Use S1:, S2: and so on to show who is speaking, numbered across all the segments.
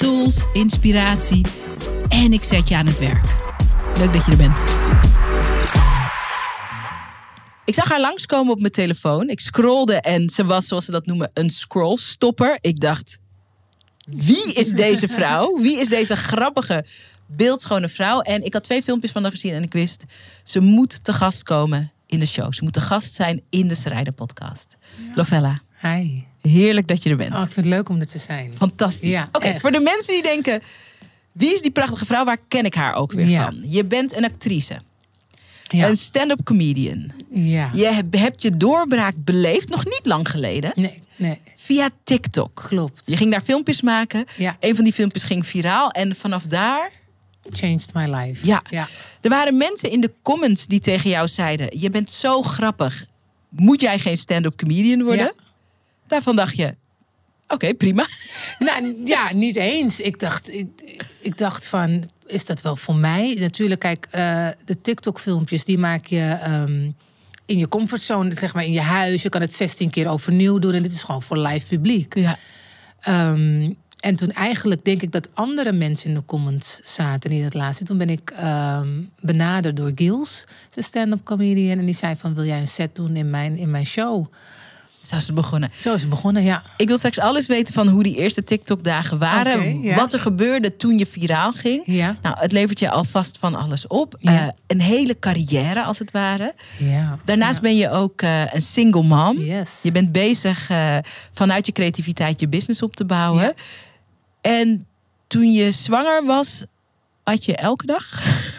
S1: tools, inspiratie en ik zet je aan het werk. Leuk dat je er bent. Ik zag haar langskomen op mijn telefoon. Ik scrollde en ze was, zoals ze dat noemen, een scrollstopper. Ik dacht, wie is deze vrouw? Wie is deze grappige, beeldschone vrouw? En ik had twee filmpjes van haar gezien en ik wist, ze moet te gast komen in de show. Ze moet te gast zijn in de Strijder podcast. Lovella,
S2: Hi.
S1: Heerlijk dat je er bent.
S2: Oh, ik vind het leuk om er te zijn.
S1: Fantastisch.
S2: Ja,
S1: Oké, voor de mensen die denken, wie is die prachtige vrouw? Waar ken ik haar ook weer
S2: Ja.
S1: van? Je bent een actrice,
S2: Ja.
S1: een stand-up comedian.
S2: ja.
S1: Je heb- hebt je doorbraak beleefd, nog niet lang geleden,
S2: Nee, nee.
S1: via TikTok.
S2: Klopt.
S1: Je ging daar filmpjes maken.
S2: Ja.
S1: Een van die filmpjes ging viraal. En vanaf daar,
S2: Changed my life.
S1: ja.
S2: Ja.
S1: Er waren mensen in de comments die tegen jou zeiden: Je bent zo grappig. Moet jij geen stand-up comedian worden?
S2: Ja.
S1: Daarvan dacht je: Oké, prima.
S2: Nou, ja, niet eens. Ik dacht, ik, ik dacht van, is dat wel voor mij? Natuurlijk, kijk, eh, de TikTok-filmpjes, die maak je ehm, in je comfortzone, zeg maar in je huis. Je kan het 16 keer overnieuw doen en dit is gewoon voor live publiek.
S1: Ja.
S2: Ehm, en toen eigenlijk denk ik dat andere mensen in de comments zaten die dat laatste. Toen ben ik ehm, benaderd door Gils, de stand-up comedian. En die zei van, wil jij een set doen in mijn, in mijn show?
S1: Zo is het begonnen.
S2: Zo is het begonnen, ja.
S1: Ik wil straks alles weten van hoe die eerste TikTok-dagen waren.
S2: Ja.
S1: Wat er gebeurde toen je viraal ging.
S2: Ja.
S1: Nou, het levert je alvast van alles op.
S2: Ja.
S1: Eh, een hele carrière, als het ware.
S2: ja.
S1: Daarnaast ben je ook eh, een single mom.
S2: Yes.
S1: Je bent bezig eh, vanuit je creativiteit je business op te bouwen.
S2: Ja.
S1: En toen je zwanger was, had je elke dag.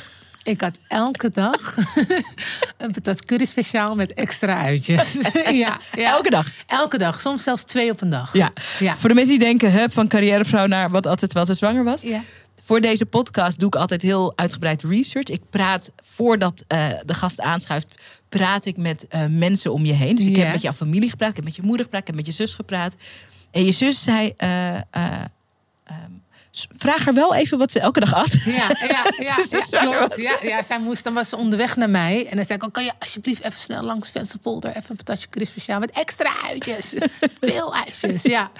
S2: Ik had elke dag een patat curry speciaal met extra uitjes. ja, ja.
S1: Elke dag.
S2: Elke dag, soms zelfs twee op een dag.
S1: Ja.
S2: Ja.
S1: Voor de mensen die denken, hè, van carrièrevrouw naar wat altijd wel ze zwanger was.
S2: Ja.
S1: Voor deze podcast doe ik altijd heel uitgebreid research. Ik praat voordat eh, de gast aanschuift, praat ik met eh, mensen om je heen. Dus ik heb met jouw familie gepraat, ik heb met je moeder gepraat, ik heb met je zus gepraat. En je zus zei, s- vraag haar wel even wat ze elke dag at.
S2: Ja, ja, ja,
S1: Dus
S2: ja, klopt. Ja, ja, zij moest, dan was ze onderweg naar mij. En dan zei ik, kan je alsjeblieft even snel langs Vensterpolder... even een patatje speciaal met extra uitjes. Veel uitjes, ja.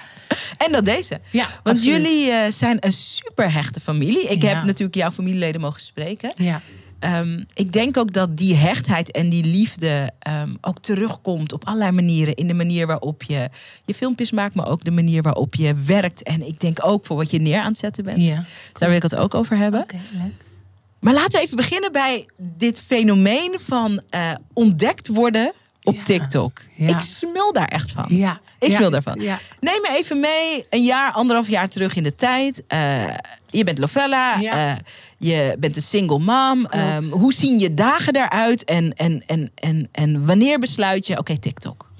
S1: En dat deze.
S2: Ja,
S1: Want
S2: absoluut.
S1: jullie eh, zijn een super hechte familie. Ik heb
S2: Ja.
S1: natuurlijk jouw familieleden mogen spreken.
S2: Ja,
S1: Ehm, ik denk ook dat die hechtheid en die liefde ehm, ook terugkomt op allerlei manieren. In de manier waarop je je filmpjes maakt, maar ook de manier waarop je werkt. En ik denk ook voor wat je neer aan het zetten bent.
S2: ja.
S1: Daar wil ik het ook over hebben.
S2: Oké, leuk.
S1: Maar laten we even beginnen bij dit fenomeen van eh, ontdekt worden op
S2: Ja.
S1: TikTok.
S2: Ja.
S1: Ik smul daar echt van.
S2: Ja.
S1: Ik wil daarvan. Neem me even mee, een jaar, anderhalf jaar terug in de tijd. Eh, je bent Lovella,
S2: Ja.
S1: eh, je bent een single mom. Ehm, hoe zien je dagen eruit en, en, en, en, en wanneer besluit je, oké, TikTok?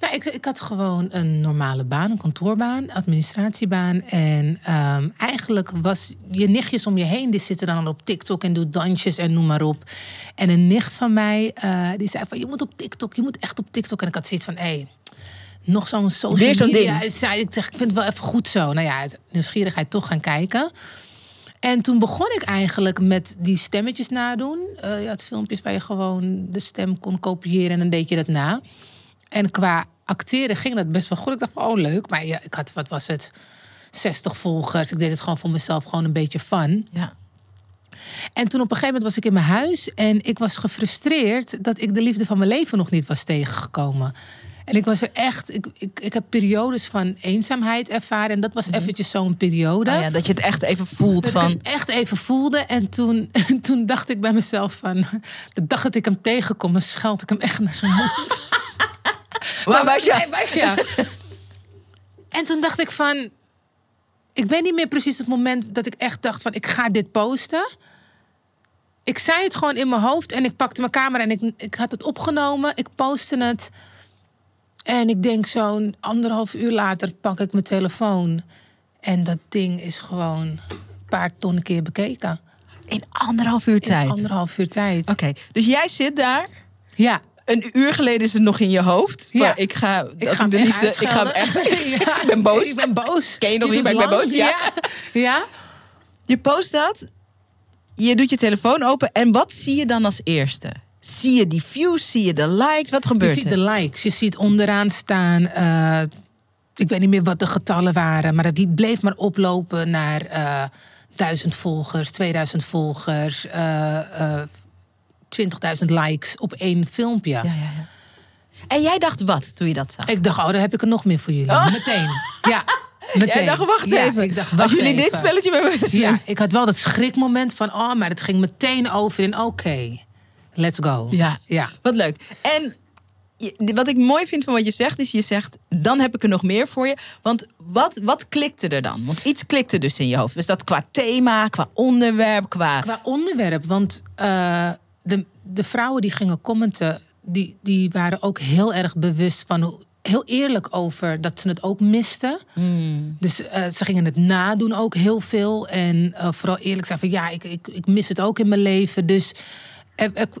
S2: Nou, ik, ik had gewoon een normale baan, een kantoorbaan, administratiebaan. En ehm, eigenlijk was je nichtjes om je heen, die zitten dan op TikTok en doen dansjes en noem maar op. En een nicht van mij, eh, die zei van, je moet op TikTok, je moet echt op TikTok. En ik had zoiets van, hé, hey, nog zo'n social
S1: Weer zo'n
S2: media.
S1: ding.
S2: Zei, ik zeg, ik vind het wel even goed zo. Nou ja, nieuwsgierigheid toch gaan kijken. En toen begon ik eigenlijk met die stemmetjes nadoen. Eh je had filmpjes waar je gewoon de stem kon kopiëren en dan deed je dat na. En qua acteren ging dat best wel goed. Ik dacht, oh leuk. Maar ja, ik had, wat was het, 60 volgers. Ik deed het gewoon voor mezelf, gewoon een beetje fun.
S1: Ja.
S2: En toen op een gegeven moment was ik in mijn huis en ik was gefrustreerd dat ik de liefde van mijn leven nog niet was tegengekomen. En ik was er echt, ik, ik, ik heb periodes van eenzaamheid ervaren. En dat was eventjes zo'n periode.
S1: Oh ja, dat je het echt even voelt
S2: Dat
S1: van.
S2: ik het echt even voelde. En toen, toen dacht ik bij mezelf van... De dag dat ik hem tegenkom, dan scheld ik hem echt naar zijn mond.
S1: Waar was je?
S2: Was je? En toen dacht ik van... Ik weet niet meer precies het moment dat ik echt dacht van... Ik ga dit posten. Ik zei het gewoon in mijn hoofd. En ik pakte mijn camera en ik, ik had het opgenomen. Ik postte het. En ik denk zo'n anderhalf uur later pak ik mijn telefoon. En dat ding is gewoon een paar ton keer bekeken.
S1: In anderhalf uur tijd.
S2: In anderhalf uur tijd.
S1: Oké, dus jij zit daar.
S2: Ja.
S1: Een uur geleden is het nog in je hoofd.
S2: Ja.
S1: Maar ik ga, als
S2: Ik ga
S1: de liefde, ik ga hem echt.
S2: Ja.
S1: Ik ben boos.
S2: Ik ben boos.
S1: Ken je nog niet, maar ik ben boos,
S2: Ja. ja.
S1: Je post dat. Je doet je telefoon open. En wat zie je dan als eerste? Zie je die views? Zie je de likes? Wat
S2: Je
S1: gebeurt
S2: ziet
S1: er?
S2: de likes. Je ziet onderaan staan. eh, ik weet niet meer wat de getallen waren. Maar het bleef maar oplopen naar eh 1000 volgers, 2000 volgers, eh, eh, 20.000 likes op één filmpje.
S1: Ja, ja, ja. En jij dacht wat toen je dat zag?
S2: Ik dacht, oh, dan heb ik er nog meer voor jullie.
S1: Oh.
S2: Meteen. Ja, meteen.
S1: Jij dacht, wacht
S2: Ja,
S1: even.
S2: Ik dacht,
S1: Als
S2: wacht
S1: jullie dit
S2: even.
S1: spelletje met me.
S2: Ja, ik had wel dat schrikmoment van, oh, maar het ging meteen over in, oké, let's go.
S1: Ja.
S2: ja.
S1: Wat leuk. En wat ik mooi vind van wat je zegt, is je zegt, dan heb ik er nog meer voor je. Want wat, wat klikte er dan? Want iets klikte dus in je hoofd. Is dat qua thema, qua onderwerp, qua...
S2: Qua onderwerp, want eh, de, de vrouwen die gingen commenten, die, die waren ook heel erg bewust van hoe heel eerlijk over dat ze het ook misten.
S1: Hmm.
S2: Dus eh, ze gingen het nadoen ook heel veel. En eh, vooral eerlijk zijn van ja, ik, ik, ik mis het ook in mijn leven. Dus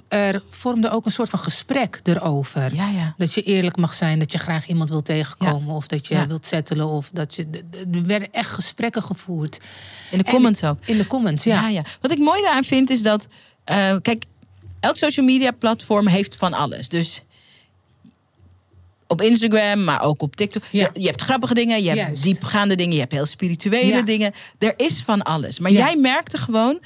S2: er, vormde ook een soort van gesprek erover.
S1: Ja, ja.
S2: Dat je eerlijk mag zijn, dat je graag iemand wil tegenkomen. Of dat je wilt settelen. Of dat je. Er werden echt gesprekken gevoerd.
S1: In de
S2: En-
S1: comments ook.
S2: In de comments, ja.
S1: Ja, ja. Wat ik mooi daaraan vind is dat, eh, kijk, elk social media platform heeft van alles. Dus op Instagram, maar ook op TikTok.
S2: Ja.
S1: Je, je hebt grappige dingen, je hebt
S2: Juist.
S1: diepgaande dingen, je hebt heel spirituele
S2: Ja.
S1: dingen. Er is van alles. Maar
S2: Ja.
S1: jij merkte gewoon,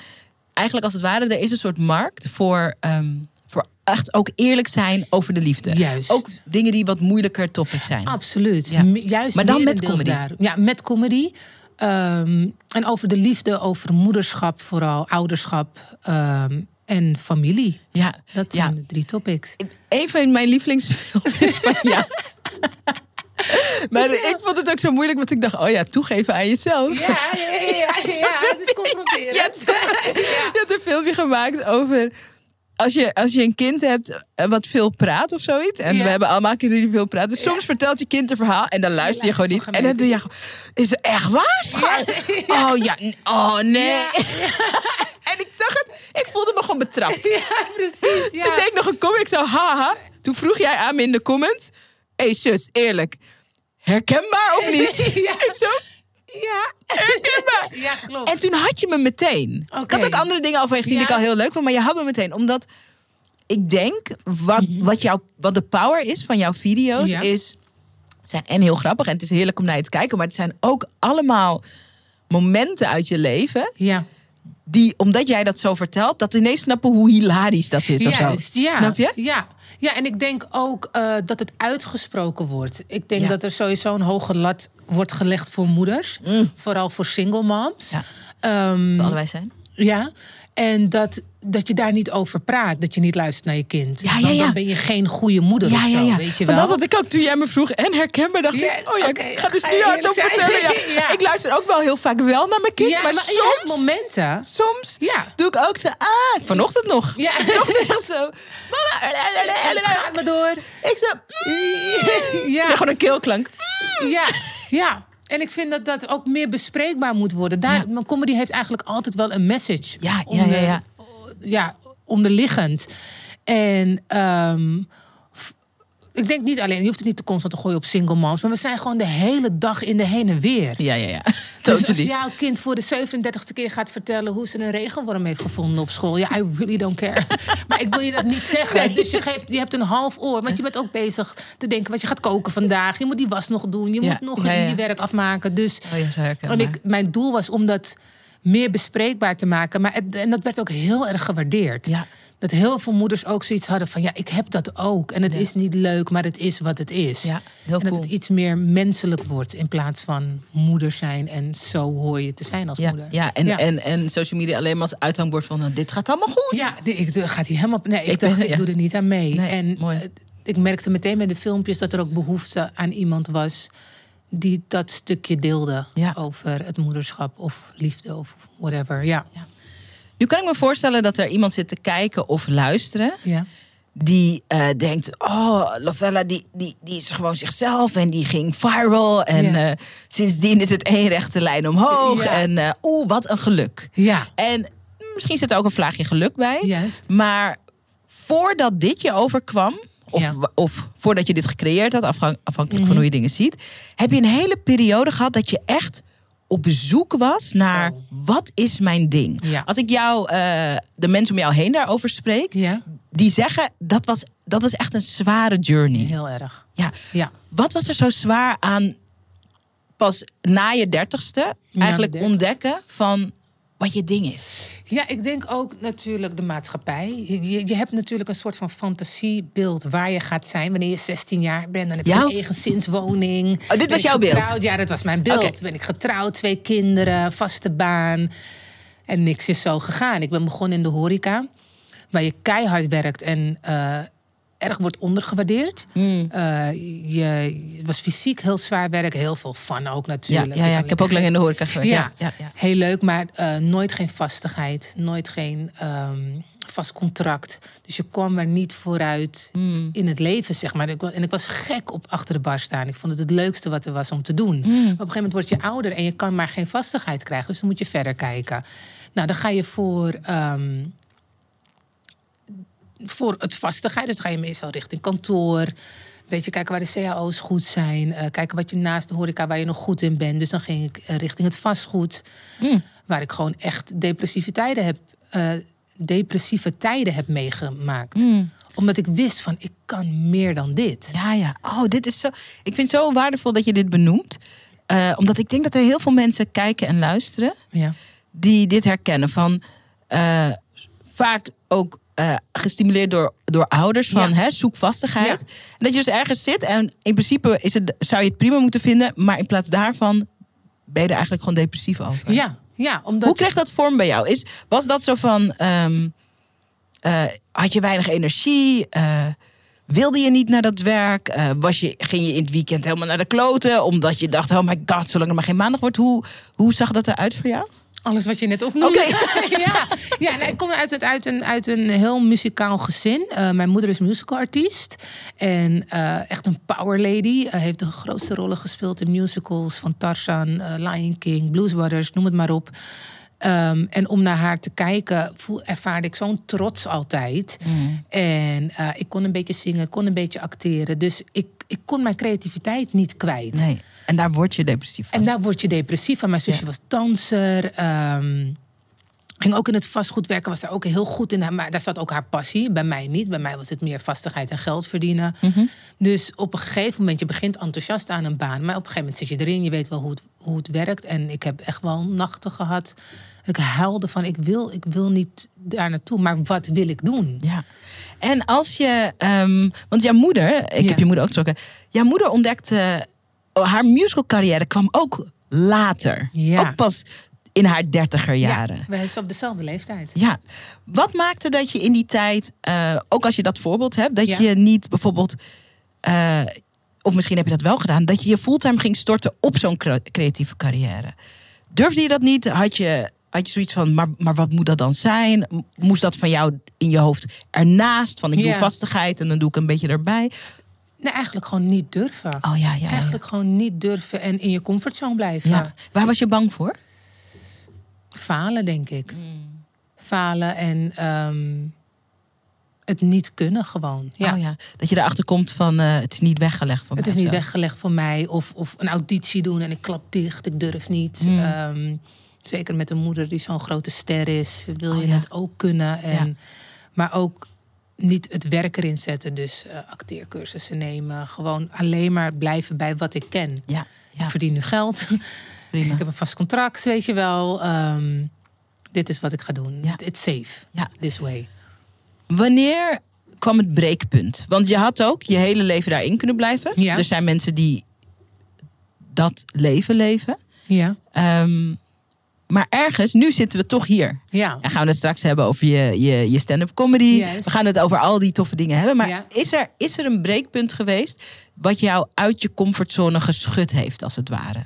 S1: eigenlijk als het ware, er is een soort markt voor, ehm, voor echt ook eerlijk zijn over de liefde.
S2: Juist.
S1: Ook dingen die wat moeilijker topic zijn.
S2: Absoluut.
S1: Ja.
S2: Juist
S1: Maar dan met comedy.
S2: Daar. Ja, met comedy. Ehm, en over de liefde, over moederschap vooral, ouderschap ehm, en familie.
S1: Ja,
S2: Dat
S1: ja.
S2: zijn de drie topics.
S1: een van mijn lievelingsfilms van jou. Maar ik vond het ook zo moeilijk, want ik dacht, oh ja, toegeven aan jezelf.
S2: Ja, ja, ja, ja, ja, het is confronterend.
S1: Je hebt, je hebt een filmpje gemaakt over als je, als je een kind hebt eh, wat veel praat of zoiets. En
S2: Ja.
S1: we hebben allemaal kinderen die veel praten. Dus soms vertelt je kind een verhaal en dan luister je gewoon niet. En dan doe je gewoon, is het echt waar, schat? Oh ja, oh nee. en ik zag het, ik voelde me gewoon betrapt.
S2: Ja, precies. Ja.
S1: Toen deed ik nog een comment, ik zo haha. Toen vroeg jij aan me in de comments. Hé hey, zus, eerlijk. Herkenbaar of niet?
S2: Ja.
S1: Ik zo,
S2: ja.
S1: herkenbaar.
S2: ja, klopt.
S1: En toen had je me meteen. Ik had ook andere dingen gezien die
S2: Ja.
S1: ik al heel leuk vond. Maar je had me meteen. Omdat ik denk, wat, wat, jou, wat de power is van jouw video's,
S2: Mhm. Ja.
S1: is... zijn en heel grappig en het is heerlijk om naar je te kijken. Maar het zijn ook allemaal momenten uit je leven...
S2: ja.
S1: Die, omdat jij dat zo vertelt... dat we ineens snappen hoe hilarisch dat is of zo.
S2: Ja.
S1: Snap je?
S2: Ja. Ja, en ik denk ook eh, dat het uitgesproken wordt. Ik denk
S1: Ja.
S2: dat er sowieso een hoge lat wordt gelegd voor moeders. Vooral voor single moms.
S1: Ja.
S2: Ehm,
S1: We allebei zijn.
S2: ja. En dat, dat je daar niet over praat. Dat je niet luistert naar je kind.
S1: Ja, ja,
S2: Dan-
S1: ja.
S2: Dan ben je geen goede moeder
S1: Ja,
S2: of zo,
S1: ja.
S2: weet je
S1: Want
S2: wel.
S1: dat had ik ook toen jij me vroeg en herkenbaar. Dacht ik, oh ja, ik ga dus
S2: ga
S1: nu hardop vertellen. Ik luister ook wel heel vaak wel naar mijn kind. maar,
S2: maar
S1: soms,
S2: momenten.
S1: soms
S2: Ja.
S1: doe ik ook zo. Ah, vanochtend nog.
S2: Ja.
S1: Vanochtend echt zo. Mama.
S2: Ga maar door.
S1: Ik zo. mm.
S2: Ja.
S1: Ja, gewoon een keelklank.
S2: Ja, ja. En ik vind dat dat ook meer bespreekbaar moet worden. Daar,
S1: Ja.
S2: Comedy heeft eigenlijk altijd wel een message.
S1: Ja, ja, ja, ja.
S2: ja, onderliggend. En ehm, ik denk niet alleen, je hoeft het niet te constant te gooien op single moms. Maar we zijn gewoon de hele dag in de heen en weer.
S1: Ja, ja, ja.
S2: Dus als jouw kind voor de 37ste keer gaat vertellen hoe ze een regenworm heeft gevonden op school. Ja, I really don't care. maar ik wil je dat niet zeggen. Dus je, geeft, je hebt een half oor. Want je bent ook bezig te denken wat je gaat koken vandaag. Je moet die was nog doen. Je
S1: Ja,
S2: moet nog
S1: ja, ja.
S2: die werk afmaken. Dus
S1: Oh
S2: en ik, mijn doel was om dat meer bespreekbaar te maken. Maar het- en dat werd ook heel erg gewaardeerd.
S1: Ja.
S2: Dat heel veel moeders ook zoiets hadden van... ja, ik heb dat ook. En het
S1: Ja.
S2: is niet leuk, maar het is wat het is.
S1: Ja, heel
S2: en dat
S1: cool.
S2: het iets meer menselijk wordt... in plaats van moeder zijn en zo hoor je te zijn als
S1: Ja,
S2: moeder.
S1: ja, en,
S2: ja.
S1: En, en social media alleen maar als uithangbord van nou, dit gaat allemaal goed.
S2: Ja, ik, doe- gaat hij helemaal... Nee, ik,
S1: Ik
S2: dacht,
S1: ben-
S2: ik doe er niet aan mee.
S1: Nee,
S2: en
S1: mooi.
S2: ik merkte meteen met de filmpjes... dat er ook behoefte aan iemand was... die dat stukje deelde over het moederschap of liefde of whatever. Ja.
S1: Nu kan ik me voorstellen dat er iemand zit te kijken of luisteren
S2: ja.
S1: die eh, denkt, oh, Lavella die, die, die is gewoon zichzelf en die ging viral. En
S2: Ja.
S1: eh, sindsdien is het één rechte lijn omhoog.
S2: Ja.
S1: En eh, oeh, wat een geluk.
S2: Ja,
S1: En misschien zit er ook een vlaagje geluk bij.
S2: juist.
S1: Maar voordat dit je overkwam, of,
S2: Ja.
S1: of voordat je dit gecreëerd had, afhankelijk van
S2: Mhm.
S1: hoe je dingen ziet, heb je een hele periode gehad dat je echt op bezoek was naar wat is mijn ding.
S2: Ja.
S1: Als ik jou, eh, de mensen om jou heen daarover spreek,
S2: Ja,
S1: die zeggen dat was, dat was echt een zware journey.
S2: heel erg.
S1: Ja.
S2: Ja.
S1: Wat was er zo zwaar aan pas na je dertigste eigenlijk
S2: dertig.
S1: ontdekken van wat je ding is?
S2: Ja, ik denk ook natuurlijk de maatschappij. Je, je, hebt natuurlijk een soort van fantasiebeeld waar je gaat zijn wanneer je 16 jaar bent. Dan heb je
S1: Jouw-
S2: een eigen zinswoning.
S1: Oh, dit
S2: Ben
S1: was jouw beeld?
S2: Ja, dat was mijn beeld.
S1: Oké.
S2: Ben ik getrouwd, twee kinderen, vaste baan. En niks is zo gegaan. Ik ben begonnen in de horeca, waar je keihard werkt en eh, erg wordt ondergewaardeerd.
S1: Hmm.
S2: Eh, je, het was fysiek heel zwaar werk, heel veel fun ook natuurlijk.
S1: ja, ja, ik heb ook lang in de horeca gewerkt.
S2: Ja.
S1: Ja, ja.
S2: Heel leuk, maar eh, nooit geen vastigheid. Nooit geen ehm, vast contract. Dus je kwam er niet vooruit
S1: Hmm.
S2: in het leven, zeg maar. En ik was gek op achter de bar staan. Ik vond het het leukste wat er was om te doen.
S1: Hmm.
S2: Maar op een gegeven moment word je ouder en je kan maar geen vastigheid krijgen. Dus dan moet je verder kijken. Nou, dan ga je voor... ehm, voor het vastigheid. Dus dan ga je meestal richting kantoor. Weet je, kijken waar de cao's goed zijn. eh, kijken wat je naast de horeca, waar je nog goed in bent. Dus dan ging ik eh, richting het vastgoed.
S1: Mm.
S2: Waar ik gewoon echt depressieve tijden heb, eh, depressieve tijden heb meegemaakt.
S1: Mm.
S2: Omdat ik wist van, ik kan meer dan dit.
S1: Ja, ja. Oh, dit is zo. Ik vind het zo waardevol dat je dit benoemt. Omdat ik denk dat er heel veel mensen kijken en luisteren
S2: Ja,
S1: die dit herkennen. Van vaak ook eh, gestimuleerd door, door ouders van
S2: Ja.
S1: hè, zoek vastigheid.
S2: Ja.
S1: En dat je dus ergens zit en in principe is het, zou je het prima moeten vinden, maar in plaats daarvan ben je er eigenlijk gewoon depressief over.
S2: ja, ja omdat
S1: Hoe kreeg dat vorm bij jou? Is, was dat zo van. ehm, eh, had je weinig energie? Eh, wilde je niet naar dat werk? Was je, ging je in het weekend helemaal naar de kloten? Omdat je dacht: oh my god, zolang er maar geen maandag wordt. Hoe, hoe zag dat eruit voor jou?
S2: Alles wat je net opnoemde.
S1: Oké.
S2: ja, ja nee, ik kom uit, het- uit, een, uit een heel muzikaal gezin. Eh, mijn moeder is musicalartiest. En eh, echt een power lady. Hij heeft de grootste rollen gespeeld in musicals van Tarzan, Lion King, Blues Brothers, noem het maar op. Ehm, en om naar haar te kijken, voel, ervaarde ik zo'n trots altijd. En eh, ik kon een beetje zingen, kon een beetje acteren. Dus ik, ik kon mijn creativiteit niet kwijt.
S1: Nee. En daar word je depressief van.
S2: En daar word je depressief van. Mijn zusje
S1: Ja.
S2: was danser. ehm, ging ook in het vastgoed werken, was daar ook heel goed in. Maar daar zat ook haar passie. Bij mij niet. Bij mij was het meer vastigheid en geld verdienen.
S1: Mhm.
S2: Dus op een gegeven moment, je begint enthousiast aan een baan. Maar op een gegeven moment zit je erin. Je weet wel hoe het, hoe het werkt. En ik heb echt wel nachten gehad. Ik huilde van, ik wil, ik wil niet daar naartoe. Maar wat wil ik doen?
S1: Ja. En als je, ehm, want jouw moeder, ik
S2: Ja.
S1: heb je moeder ook gesproken, jouw moeder ontdekte, haar musical carrière kwam ook later.
S2: Ja.
S1: Ook pas in haar dertiger jaren.
S2: Ja, we zijn op dezelfde leeftijd.
S1: Ja, wat maakte dat je in die tijd, eh, ook als je dat voorbeeld hebt, dat
S2: Ja.
S1: je niet bijvoorbeeld, eh, of misschien heb je dat wel gedaan, dat je je fulltime ging storten op zo'n cre- creatieve carrière? Durfde je dat niet? Had je, had je zoiets van, maar, maar wat moet dat dan zijn? Moest dat van jou in je hoofd ernaast? Van ik doe
S2: Ja.
S1: vastigheid en dan doe ik een beetje erbij.
S2: Nee, eigenlijk gewoon niet durven.
S1: Oh ja, ja. ja.
S2: Eigenlijk gewoon niet durven en in je comfortzone blijven.
S1: ja. Waar was je bang voor?
S2: Falen, denk ik. Falen en ehm, het niet kunnen gewoon. Ja.
S1: Oh ja. Dat je erachter komt van, eh, het is niet weggelegd van
S2: Het
S1: mij
S2: is
S1: of
S2: niet
S1: zo.
S2: weggelegd voor mij. Of, of een auditie doen en ik klap dicht, ik durf niet.
S1: Mm.
S2: Ehm, zeker met een moeder die zo'n grote ster is, wil
S1: Oh
S2: je
S1: ja.
S2: het ook kunnen. En. Maar ook niet het werk erin zetten. Dus eh, acteercursussen nemen. Gewoon alleen maar blijven bij wat ik ken.
S1: Ja, ja
S2: Ik verdien nu geld.
S1: prima.
S2: Ik heb een vast contract, weet je wel. Ehm, dit is wat ik ga doen.
S1: Ja.
S2: It's safe.
S1: Ja.
S2: This way.
S1: Wanneer kwam het breekpunt? Want je had ook je hele leven daarin kunnen blijven.
S2: Ja.
S1: Er zijn mensen die dat leven leven.
S2: Ja.
S1: Ehm, maar ergens, nu zitten we toch hier.
S2: Ja.
S1: En gaan we het straks hebben over je, je, je stand-up comedy. We gaan het over al die toffe dingen hebben. Maar
S2: Ja.
S1: is, er, is er een breekpunt geweest wat jou uit je comfortzone geschud heeft, als het ware?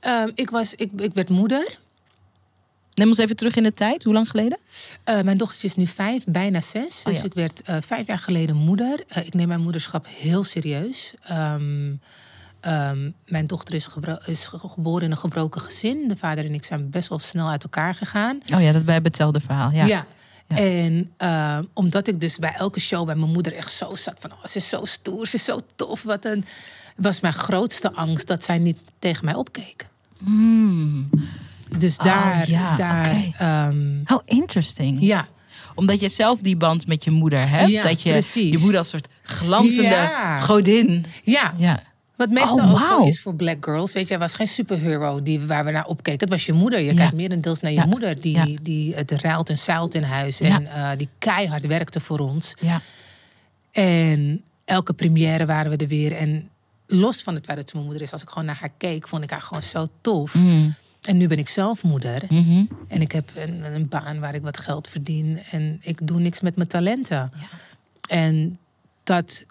S2: Ehm, ik, was, ik, ik werd moeder.
S1: Neem ons even terug in de tijd. Hoe lang geleden?
S2: Uh, mijn dochtertje is nu vijf, bijna zes.
S1: Oh,
S2: dus
S1: ja.
S2: ik werd uh, vijf jaar geleden moeder. Uh, ik neem mijn moederschap heel serieus. Um, um, mijn dochter is, is, geboren in een gebroken gezin. De vader en ik zijn best wel snel uit elkaar gegaan.
S1: Oh ja, dat wij hebben hetzelfde verhaal. Ja.
S2: ja. Ja. En uh, omdat ik dus bij elke show bij mijn moeder echt zo zat van... Oh, ze is zo stoer, ze is zo tof. Wat een... was mijn grootste angst dat zij niet tegen mij opkeek.
S1: Mm.
S2: Dus daar...
S1: Oh, ja,
S2: daar
S1: okay.
S2: um,
S1: How interesting.
S2: Ja.
S1: Omdat je zelf die band met je moeder hebt.
S2: Ja,
S1: dat je
S2: precies.
S1: je moeder als soort glanzende
S2: Ja.
S1: godin...
S2: Ja.
S1: Ja.
S2: Wat meestal
S1: Oh,
S2: ook zo is voor black girls. Weet je, hij was geen superhero die, waar we naar opkeken. Het was je moeder. Je
S1: Ja.
S2: kijkt merendeels naar je
S1: Ja.
S2: moeder. Die,
S1: Ja.
S2: die het ruilt en zeilt in huis. En eh, die keihard werkte voor ons.
S1: Ja.
S2: En elke première waren we er weer. En los van het feit dat mijn moeder is. Als ik gewoon naar haar keek, vond ik haar gewoon zo tof.
S1: Mm.
S2: En nu ben ik zelf moeder.
S1: Mhm.
S2: En ik heb een, een baan waar ik wat geld verdien. En ik doe niks met mijn talenten.
S1: Ja.
S2: En dat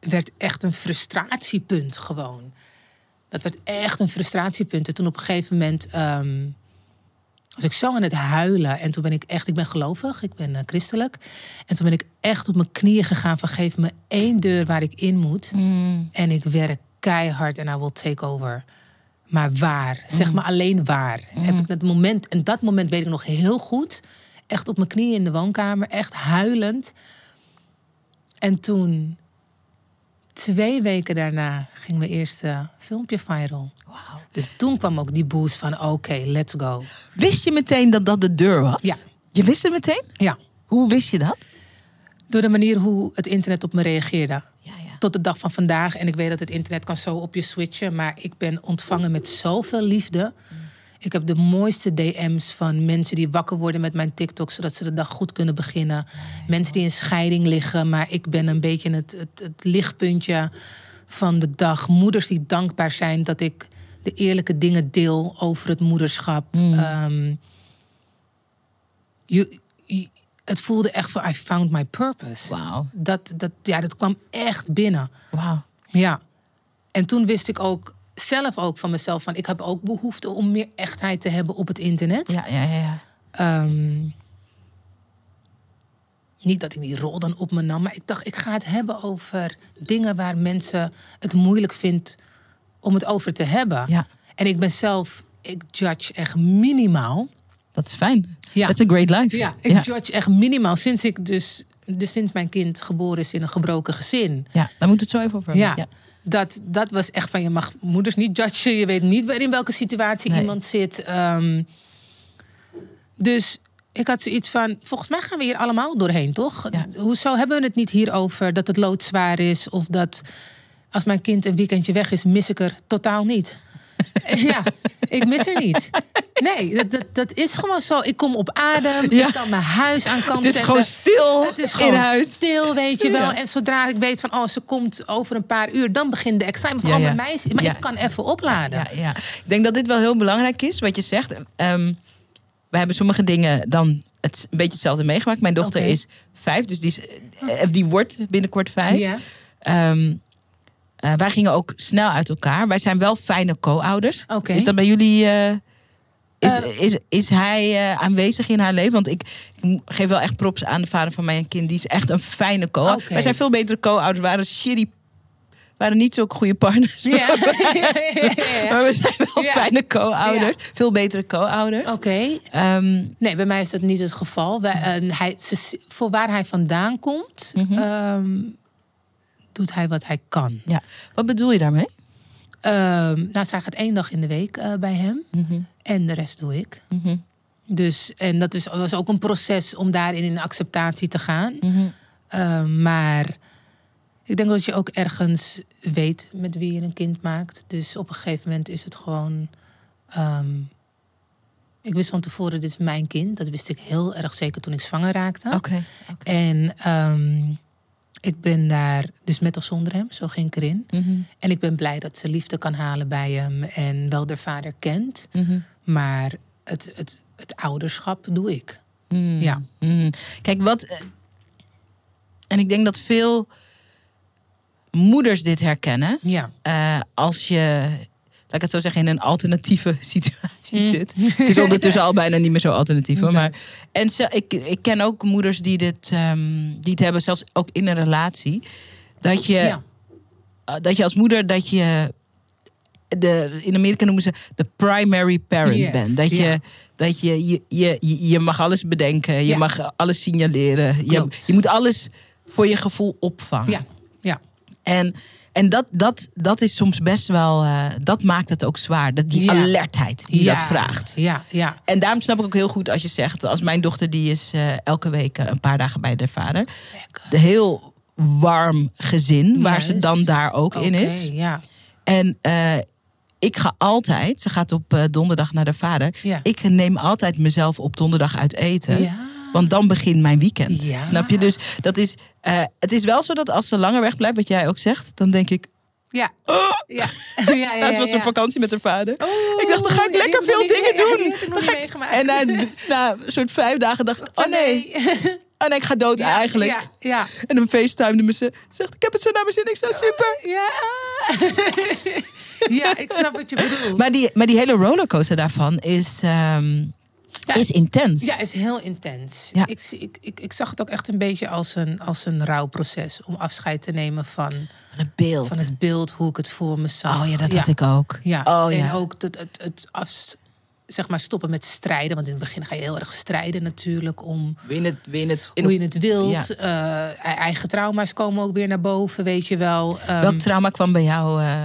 S2: werd echt een frustratiepunt gewoon. Dat werd echt een frustratiepunt. En toen op een gegeven moment ehm, was ik zo aan het huilen. En toen ben ik echt, ik ben gelovig, ik ben eh, christelijk. En toen ben ik echt op mijn knieën gegaan van geef me één deur waar ik in moet.
S1: Mm.
S2: En ik werk keihard en I will take over. Maar waar? Zeg me alleen waar. Heb ik dat moment, en dat moment weet ik nog heel goed. Echt op mijn knieën in de woonkamer, echt huilend. En toen, twee weken daarna, ging mijn eerste filmpje viral.
S1: Wauw.
S2: Dus toen kwam ook die boost van oké, let's go.
S1: Wist je meteen dat dat de deur was?
S2: Ja.
S1: Je wist het meteen?
S2: Ja,
S1: Hoe wist je dat?
S2: door de manier hoe het internet op me reageerde.
S1: Ja, ja.
S2: tot de dag van vandaag. En ik weet dat het internet kan zo op je switchen. Maar ik ben ontvangen met zoveel liefde. Ik heb de mooiste DM's van mensen die wakker worden met mijn TikTok. Zodat ze de dag goed kunnen beginnen. Mensen die in scheiding liggen. Maar ik ben een beetje het, het, het lichtpuntje van de dag. Moeders die dankbaar zijn dat ik de eerlijke dingen deel over het moederschap. Ehm, je, je- het voelde echt van I found my purpose.
S1: Wauw.
S2: Dat, dat, ja, dat kwam echt binnen.
S1: Wauw.
S2: Ja. En toen wist ik ook zelf ook van mezelf van ik heb ook behoefte om meer echtheid te hebben op het internet.
S1: Ja, ja, ja. ja.
S2: Ehm, niet dat ik die rol dan op me nam, maar ik dacht ik ga het hebben over dingen waar mensen het moeilijk vindt om het over te hebben.
S1: Ja.
S2: En ik ben zelf, ik judge echt minimaal.
S1: Dat is fijn.
S2: Ja.
S1: That's a great life.
S2: Ja, ik judge echt minimaal sinds ik dus, dus sinds mijn kind geboren is in een gebroken gezin.
S1: Ja, daar moet het zo even over hebben.
S2: Ja, Dat, dat was echt van je mag moeders niet judgen. Je weet niet in welke situatie
S1: Nee.
S2: iemand zit. Ehm, dus ik had zoiets van, volgens mij gaan we hier allemaal doorheen, toch?
S1: Ja.
S2: Hoezo hebben we het niet hier over dat het loodzwaar is... of dat als mijn kind een weekendje weg is, mis ik er totaal niet. ja, ik mis er niet. Nee, dat, dat, dat is gewoon zo. Ik kom op adem,
S1: Ja.
S2: ik kan mijn huis aan kant
S1: Het is
S2: zetten.
S1: gewoon stil
S2: Het is gewoon
S1: in huis.
S2: stil, weet je wel.
S1: Ja.
S2: En zodra ik weet van, oh, ze komt over een paar uur, dan begint de examen. Van,
S1: Ja,
S2: mij is Maar ik kan even opladen.
S1: Ja, ja. Ik denk dat dit wel heel belangrijk is, wat je zegt. Ehm we hebben sommige dingen dan het, een beetje hetzelfde meegemaakt. Mijn dochter is vijf, dus die, is, eh, die wordt binnenkort vijf.
S2: Ja.
S1: Ehm, eh, wij gingen ook snel uit elkaar. Wij zijn wel fijne co-ouders. Is dat bij jullie... eh, is,
S2: Eh.
S1: is, is hij aanwezig in haar leven? Want ik, ik geef wel echt props aan de vader van mijn kind. Die is echt een fijne co-ouder. Wij zijn veel betere co-ouders. waren shitty... waren niet zulke goede partners.
S2: Ja.
S1: Maar we zijn wel
S2: Ja.
S1: fijne co-ouders. Veel betere co-ouders.
S2: Oké.
S1: Ehm,
S2: Nee, bij mij is dat niet het geval. Wij, hij, ze- voor waar hij vandaan komt,
S1: Mhm.
S2: ehm, doet hij wat hij kan.
S1: ja. Wat bedoel je daarmee?
S2: Ehm, nou, zij gaat één dag in de week eh, bij hem.
S1: Mhm,
S2: En de rest doe ik.
S1: mhm,
S2: Dus, en dat is, was ook een proces om daarin in acceptatie te gaan.
S1: mhm.
S2: Ehm, maar ik denk dat je ook ergens weet met wie je een kind maakt. Dus op een gegeven moment is het gewoon. ehm, ik wist van tevoren, dit is mijn kind. Dat wist ik heel erg zeker toen ik zwanger raakte.
S1: Oké.
S2: En ik ben daar, dus met of zonder hem, zo ging ik erin.
S1: Mhm,
S2: En ik ben blij dat ze liefde kan halen bij hem en wel de vader kent.
S1: mhm,
S2: Maar het, het, het ouderschap doe ik.
S1: mhm,
S2: Ja.
S1: Kijk, wat... eh, En ik denk dat veel moeders dit herkennen.
S2: Ja,
S1: Eh, als je laat ik het zo zeggen, in een alternatieve situatie
S2: Mm.
S1: zit. Het is ondertussen al bijna niet meer zo alternatief. Hoor. Maar, en ze, ik, ik ken ook moeders die, dit, ehm, die het hebben, zelfs ook in een relatie. Dat je,
S2: Ja.
S1: eh, dat je als moeder, dat je... De, in Amerika noemen ze de primary parent
S2: Yes,
S1: bent. Dat, je, dat je, je, je, je- mag alles bedenken. Je mag alles signaleren. Je, je moet alles voor je gevoel opvangen.
S2: Ja, ja.
S1: En, en dat, dat, dat is soms best wel... eh, dat maakt het ook zwaar. Dat, die
S2: Ja.
S1: alertheid die
S2: ja.
S1: dat vraagt.
S2: Ja, ja.
S1: En daarom snap ik ook heel goed als je zegt... als mijn dochter die is eh, elke week eh, een paar dagen bij de vader.
S2: Lekker.
S1: De heel warm gezin waar ze dan daar ook in is.
S2: Ja,
S1: En ik ga altijd... Ze gaat op donderdag naar de vader.
S2: ja.
S1: Ik neem altijd mezelf op donderdag uit eten.
S2: ja.
S1: Want dan begint mijn weekend.
S2: Ja.
S1: Snap je? Dus dat is, eh, het is wel zo dat als ze langer weg blijft, wat jij ook zegt, dan denk ik,
S2: Ja. Ja. Ja, ja, ja,
S1: "Ah, het was
S2: ja.
S1: een vakantie met haar vader.
S2: Oeh,
S1: Ik dacht, dan ga ik
S2: ja,
S1: lekker veel
S2: ik
S1: dingen
S2: ja,
S1: doen. Dan ga ik-. En na, na een soort vijf dagen dacht ik, oh nee, oh nee, ik ga dood
S2: Ja,
S1: eigenlijk.
S2: Ja, ja.
S1: En dan facetimede me ze. Zegt, ik heb het zo naar mijn zin. Ik zo, super.
S2: Ja. ja, ik snap wat je bedoelt.
S1: Maar die, maar die hele rollercoaster daarvan is, ehm,
S2: Ja.
S1: is intens.
S2: Ja, is heel intens.
S1: Ja.
S2: Ik, zie- ik, ik, ik zag het ook echt een beetje als een, als een rouwproces. Om afscheid te nemen van,
S1: Van het beeld.
S2: van het beeld, hoe ik het voor me zag.
S1: Oh ja, dat had ik ook.
S2: Ja,
S1: Oh
S2: en
S1: ja.
S2: ook het, het, het af, zeg maar stoppen met strijden. Want in het begin ga je heel erg strijden natuurlijk om
S1: Win het, win het. In
S2: hoe je het wilt.
S1: Ja.
S2: Eh, eigen trauma's komen ook weer naar boven, weet je wel. Ehm,
S1: Welk trauma kwam bij jou eh,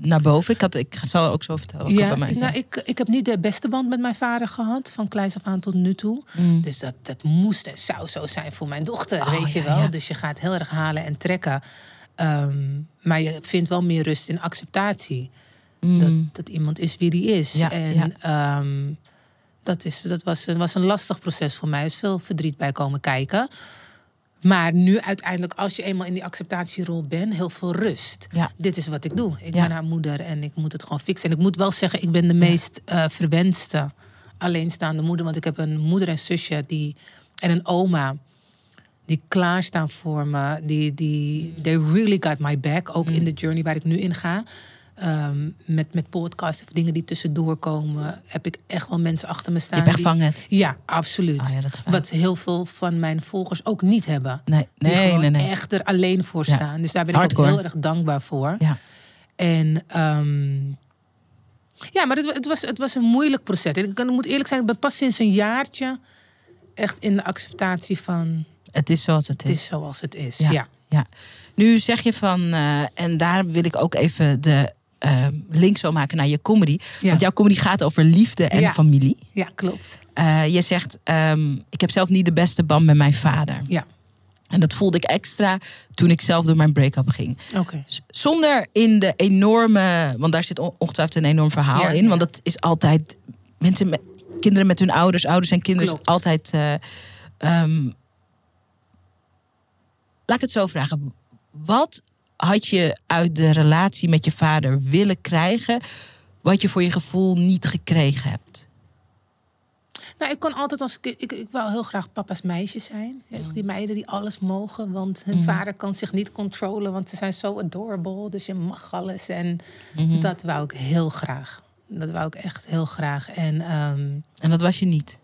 S1: naar boven? Ik, had, ik zal ook zo vertellen. wat er
S2: ja,
S1: bij mij
S2: nou, ik, ik heb niet de beste band met mijn vader gehad, van kleins af aan tot nu toe.
S1: Mm.
S2: Dus dat, dat moest en zou zo zijn voor mijn dochter,
S1: Oh,
S2: weet je wel.
S1: ja.
S2: Dus je gaat heel erg halen en trekken. Ehm, maar je vindt wel meer rust in acceptatie.
S1: Mm.
S2: Dat, dat iemand is wie die is.
S1: Ja,
S2: en ehm, dat, is, dat was, het was een lastig proces voor mij. Er is veel verdriet bij komen kijken. Maar nu uiteindelijk, als je eenmaal in die acceptatierol bent, heel veel rust.
S1: Ja.
S2: Dit is wat ik doe. Ik
S1: Ja.
S2: ben haar moeder en ik moet het gewoon fixen. En ik moet wel zeggen, ik ben de meest eh verwenste alleenstaande moeder. Want ik heb een moeder en zusje die, en een oma die klaarstaan voor me. Die, die, they really got my back. Ook
S1: Mm.
S2: in de journey waar ik nu in ga. Ehm, met, met podcasts of dingen die tussendoor komen, heb ik echt wel mensen achter me
S1: Je
S2: staan.
S1: hebt echt
S2: die-
S1: vangnet.
S2: Ja, absoluut.
S1: Oh ja, dat is fijn.
S2: Wat heel veel van mijn volgers ook niet hebben.
S1: Nee,
S2: Die
S1: nee,
S2: gewoon
S1: nee. nee.
S2: echt er alleen voor
S1: Ja.
S2: staan. Dus daar ben
S1: Hardcore.
S2: ik ook heel erg dankbaar voor.
S1: Ja.
S2: En ehm, ja, maar het, het, was, het was een moeilijk proces. Ik, ik moet eerlijk zijn, ik ben pas sinds een jaartje echt in de acceptatie van
S1: Het is zoals het
S2: het
S1: is.
S2: is zoals het is.
S1: Ja.
S2: Ja.
S1: Ja. Nu zeg je van, eh, en daar wil ik ook even de eh, link zo maken naar je comedy.
S2: Ja.
S1: Want jouw comedy gaat over liefde en
S2: Ja.
S1: familie.
S2: ja, klopt.
S1: Eh, je zegt, ehm, ik heb zelf niet de beste band met mijn vader.
S2: Ja,
S1: En dat voelde ik extra toen ik zelf door mijn break-up ging.
S2: oké.
S1: Zonder in de enorme, want daar zit on- ongetwijfeld een enorm verhaal
S2: Ja,
S1: in. Want dat is altijd mensen met kinderen met hun ouders, ouders en kinderen is
S2: Klopt.
S1: altijd. eh, ehm, laat ik het zo vragen. Wat had je uit de relatie met je vader willen krijgen, wat je voor je gevoel niet gekregen hebt?
S2: Nou, ik kon altijd als ik, ik wou heel graag papa's meisje zijn. Ja, Die meiden die alles mogen, want hun vader kan zich niet controlen, want ze zijn zo adorable, dus je mag alles. En dat wou ik heel graag. Dat wou ik echt heel graag. En ehm,
S1: En dat was je niet.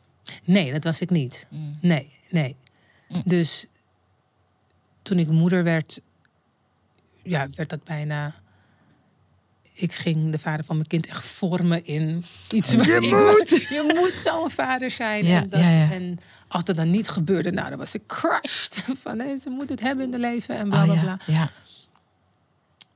S2: nee, dat was ik niet. Nee, nee.
S1: Mm.
S2: Dus toen ik moeder werd, ja, werd dat bijna. Ik ging de vader van mijn kind echt vormen in iets wat
S1: Je
S2: ik
S1: moet.
S2: Je moet zo'n vader zijn.
S1: Ja,
S2: en, dat,
S1: ja, ja.
S2: en als dat dan niet gebeurde, nou, dan was ik crushed. Van nee, ze moet het hebben in de leven en bla
S1: Oh,
S2: bla
S1: ja,
S2: bla.
S1: ja.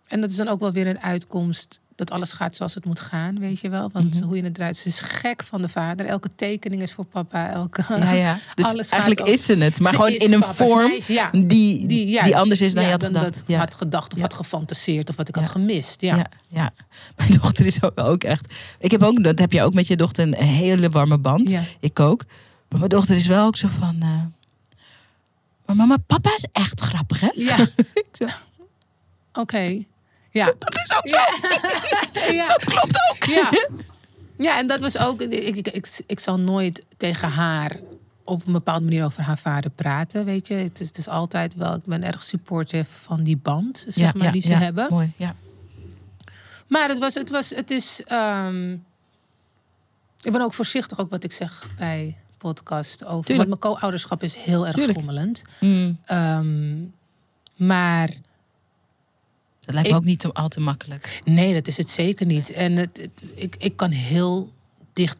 S2: En dat is dan ook wel weer een uitkomst dat alles gaat zoals het moet gaan, weet je wel. Want
S1: Mhm.
S2: hoe je het draait, ze is gek van de vader. Elke tekening is voor papa. Elke,
S1: ja, ja. Dus
S2: Alles
S1: eigenlijk is ze het, maar
S2: Ze
S1: gewoon in een vorm
S2: meisje, ja.
S1: die, die, anders is dan je had
S2: dan
S1: gedacht.
S2: dat
S1: ja.
S2: had gedacht of had gefantaseerd of wat ik had gemist. Ja.
S1: Ja. Mijn dochter is ook, echt. Ik heb ook, dat heb je ook met je dochter, een hele warme band. Ik ook. Maar mijn dochter is wel ook zo van. eh, maar mama, papa is echt grappig, hè?
S2: Ja. Oké. Ja.
S1: dat is ook zo.
S2: ja.
S1: Dat klopt ook.
S2: Ja. ja, en dat was ook. Ik, ik, ik, ik zal nooit tegen haar op een bepaalde manier over haar vader praten. Weet je, het is, het is altijd wel. Ik ben erg supportive van die band, zeg
S1: Ja,
S2: maar,
S1: ja,
S2: die ze
S1: ja,
S2: hebben.
S1: Mooi, ja.
S2: Maar het was, het was, het is. ehm, ik ben ook voorzichtig ook wat ik zeg bij podcast over.
S1: Tuurlijk.
S2: Want mijn co-ouderschap is heel erg schommelend.
S1: Mm,
S2: Ehm, maar
S1: dat lijkt me
S2: Ik-
S1: ook niet al te makkelijk.
S2: nee, dat is het zeker niet. En het, het- ik, ik kan heel dicht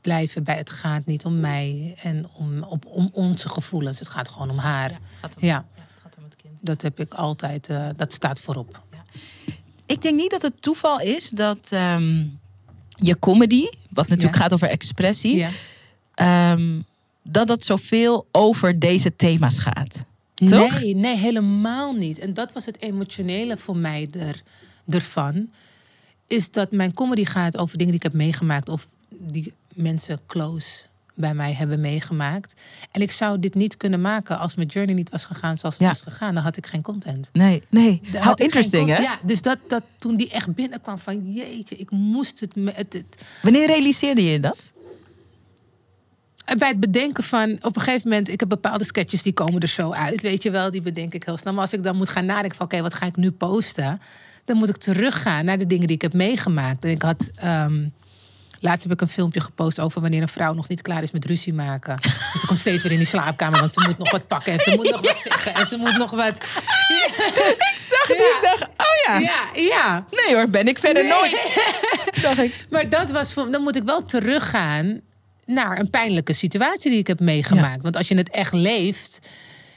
S2: blijven bij het gaat niet om mij en om, op, om onze gevoelens. Het gaat gewoon om haar.
S1: Ja, het gaat om,
S2: Ja.
S1: ja, het gaat om het kind.
S2: Dat heb ik altijd, eh, dat staat voorop.
S1: Ik denk niet dat het toeval is dat ehm, je comedy, wat natuurlijk
S2: Ja.
S1: gaat over expressie,
S2: Ja.
S1: ehm, dat dat zoveel over deze thema's gaat. Toch?
S2: Nee, nee, helemaal niet. En dat was het emotionele voor mij er, ervan. Is dat mijn comedy gaat over dingen die ik heb meegemaakt. Of die mensen close bij mij hebben meegemaakt. En ik zou dit niet kunnen maken als mijn journey niet was gegaan zoals het
S1: Ja.
S2: was gegaan. Dan had ik geen content.
S1: Nee, nee.
S2: Dan
S1: How interesting, hè?
S2: Ja, dus dat, dat toen die echt binnenkwam van jeetje, ik moest het met het, het-
S1: Wanneer realiseerde je dat?
S2: Bij het bedenken van, op een gegeven moment, ik heb bepaalde sketches die komen er zo uit, weet je wel, die bedenk ik heel snel. Maar als ik dan moet gaan nadenken van, oké, wat ga ik nu posten? Dan moet ik teruggaan naar de dingen die ik heb meegemaakt. En ik had, ehm, laatst heb ik een filmpje gepost over wanneer een vrouw nog niet klaar is met ruzie maken. Dus ze komt steeds weer in die slaapkamer, want ze moet nog wat pakken en ze moet nog wat zeggen en ze moet nog wat.
S1: Zag het
S2: Ja.
S1: ik dacht, oh ja.
S2: Ja, ja.
S1: Nee hoor, ben ik verder
S2: Nee.
S1: nooit. Dacht ik.
S2: Maar dat was dan moet ik wel teruggaan naar een pijnlijke situatie die ik heb meegemaakt. Want als je het echt leeft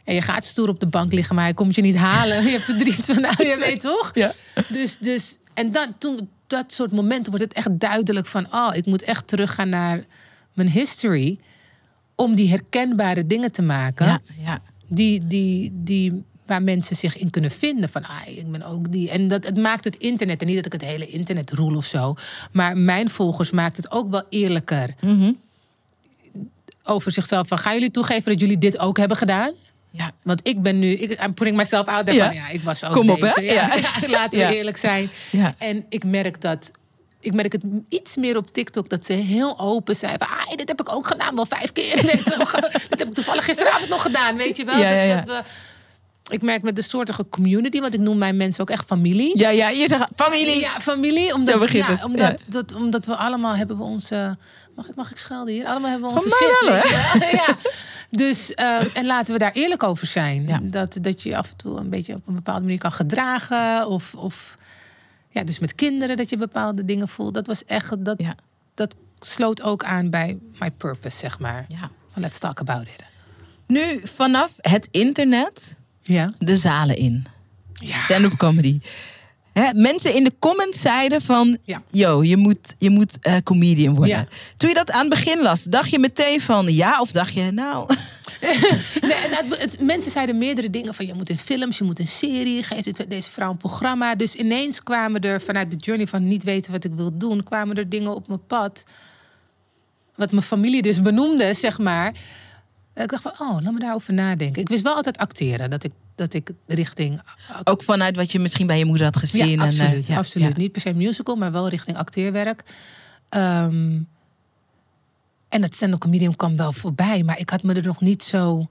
S2: en je gaat stoer op de bank liggen, maar hij komt je niet halen, je hebt verdriet van, nou, je weet toch?
S1: Ja.
S2: Dus, dus en dan, toen dat soort momenten wordt het echt duidelijk van, oh, ik moet echt teruggaan naar mijn history om die herkenbare dingen te maken
S1: Ja, ja.
S2: die, die, die, waar mensen zich in kunnen vinden. Van, ah, ik ben ook die. En dat, het maakt het internet, en niet dat ik het hele internet roel of zo. Maar mijn volgers maakt het ook wel eerlijker
S1: Mhm.
S2: Over zichzelf. Van, gaan jullie toegeven dat jullie dit ook hebben gedaan?
S1: ja.
S2: Want ik ben nu, ik, I'm putting myself out there
S1: Ja.
S2: van, ja, ik was ook
S1: Kom op,
S2: deze.
S1: hè?
S2: Ja,
S1: Ja.
S2: laten we eerlijk zijn.
S1: Ja.
S2: En ik merk dat, ik merk het iets meer op TikTok, dat ze heel open zijn. Van, ah, dit heb ik ook gedaan, wel vijf keer. Dit heb ik toevallig gisteravond nog gedaan, weet je wel.
S1: Ja, ja,
S2: dat we, ik merk met de soortige community, want ik noem mijn mensen ook echt familie.
S1: Ja, ja, je zegt familie.
S2: Ja, familie. Omdat,
S1: Zo begint
S2: ja,
S1: het,
S2: Omdat, Dat, omdat we allemaal hebben we onze... Mag ik, mag ik schelden hier? Allemaal hebben we
S1: Van
S2: onze
S1: mij
S2: shit.
S1: wel,
S2: wel. ja. Dus, eh, en laten we daar eerlijk over zijn.
S1: Ja.
S2: Dat, dat je af en toe een beetje op een bepaalde manier kan gedragen. Of, of ja, dus met kinderen dat je bepaalde dingen voelt. Dat was echt... Dat,
S1: Ja.
S2: dat sloot ook aan bij my purpose, zeg maar.
S1: Ja.
S2: Van let's talk about it.
S1: Nu, vanaf het internet,
S2: Ja.
S1: de zalen in.
S2: Ja.
S1: Stand-up comedy. Hè, mensen in de comments zeiden van...
S2: Ja.
S1: Yo, je moet, je moet eh, comedian worden.
S2: Ja.
S1: Toen je dat aan het begin las, dacht je meteen van ja? Of dacht je, nou...
S2: Nee, het, mensen zeiden meerdere dingen van je moet in films, je moet een serie, geef dit- deze vrouw een programma. Dus ineens kwamen er vanuit de journey van niet weten wat ik wil doen, kwamen er dingen op mijn pad. Wat mijn familie dus benoemde, zeg maar. Ik dacht van, oh, laat me daarover nadenken. Ik wist wel altijd acteren, dat ik, dat ik richting...
S1: Ook vanuit wat je misschien bij je moeder had gezien.
S2: Ja,
S1: en, eh,
S2: absoluut.
S1: ja,
S2: absoluut.
S1: ja.
S2: Niet per se musical, maar wel richting acteerwerk. Ehm, en het stand-up comedian kwam wel voorbij, maar ik had me er nog niet zo...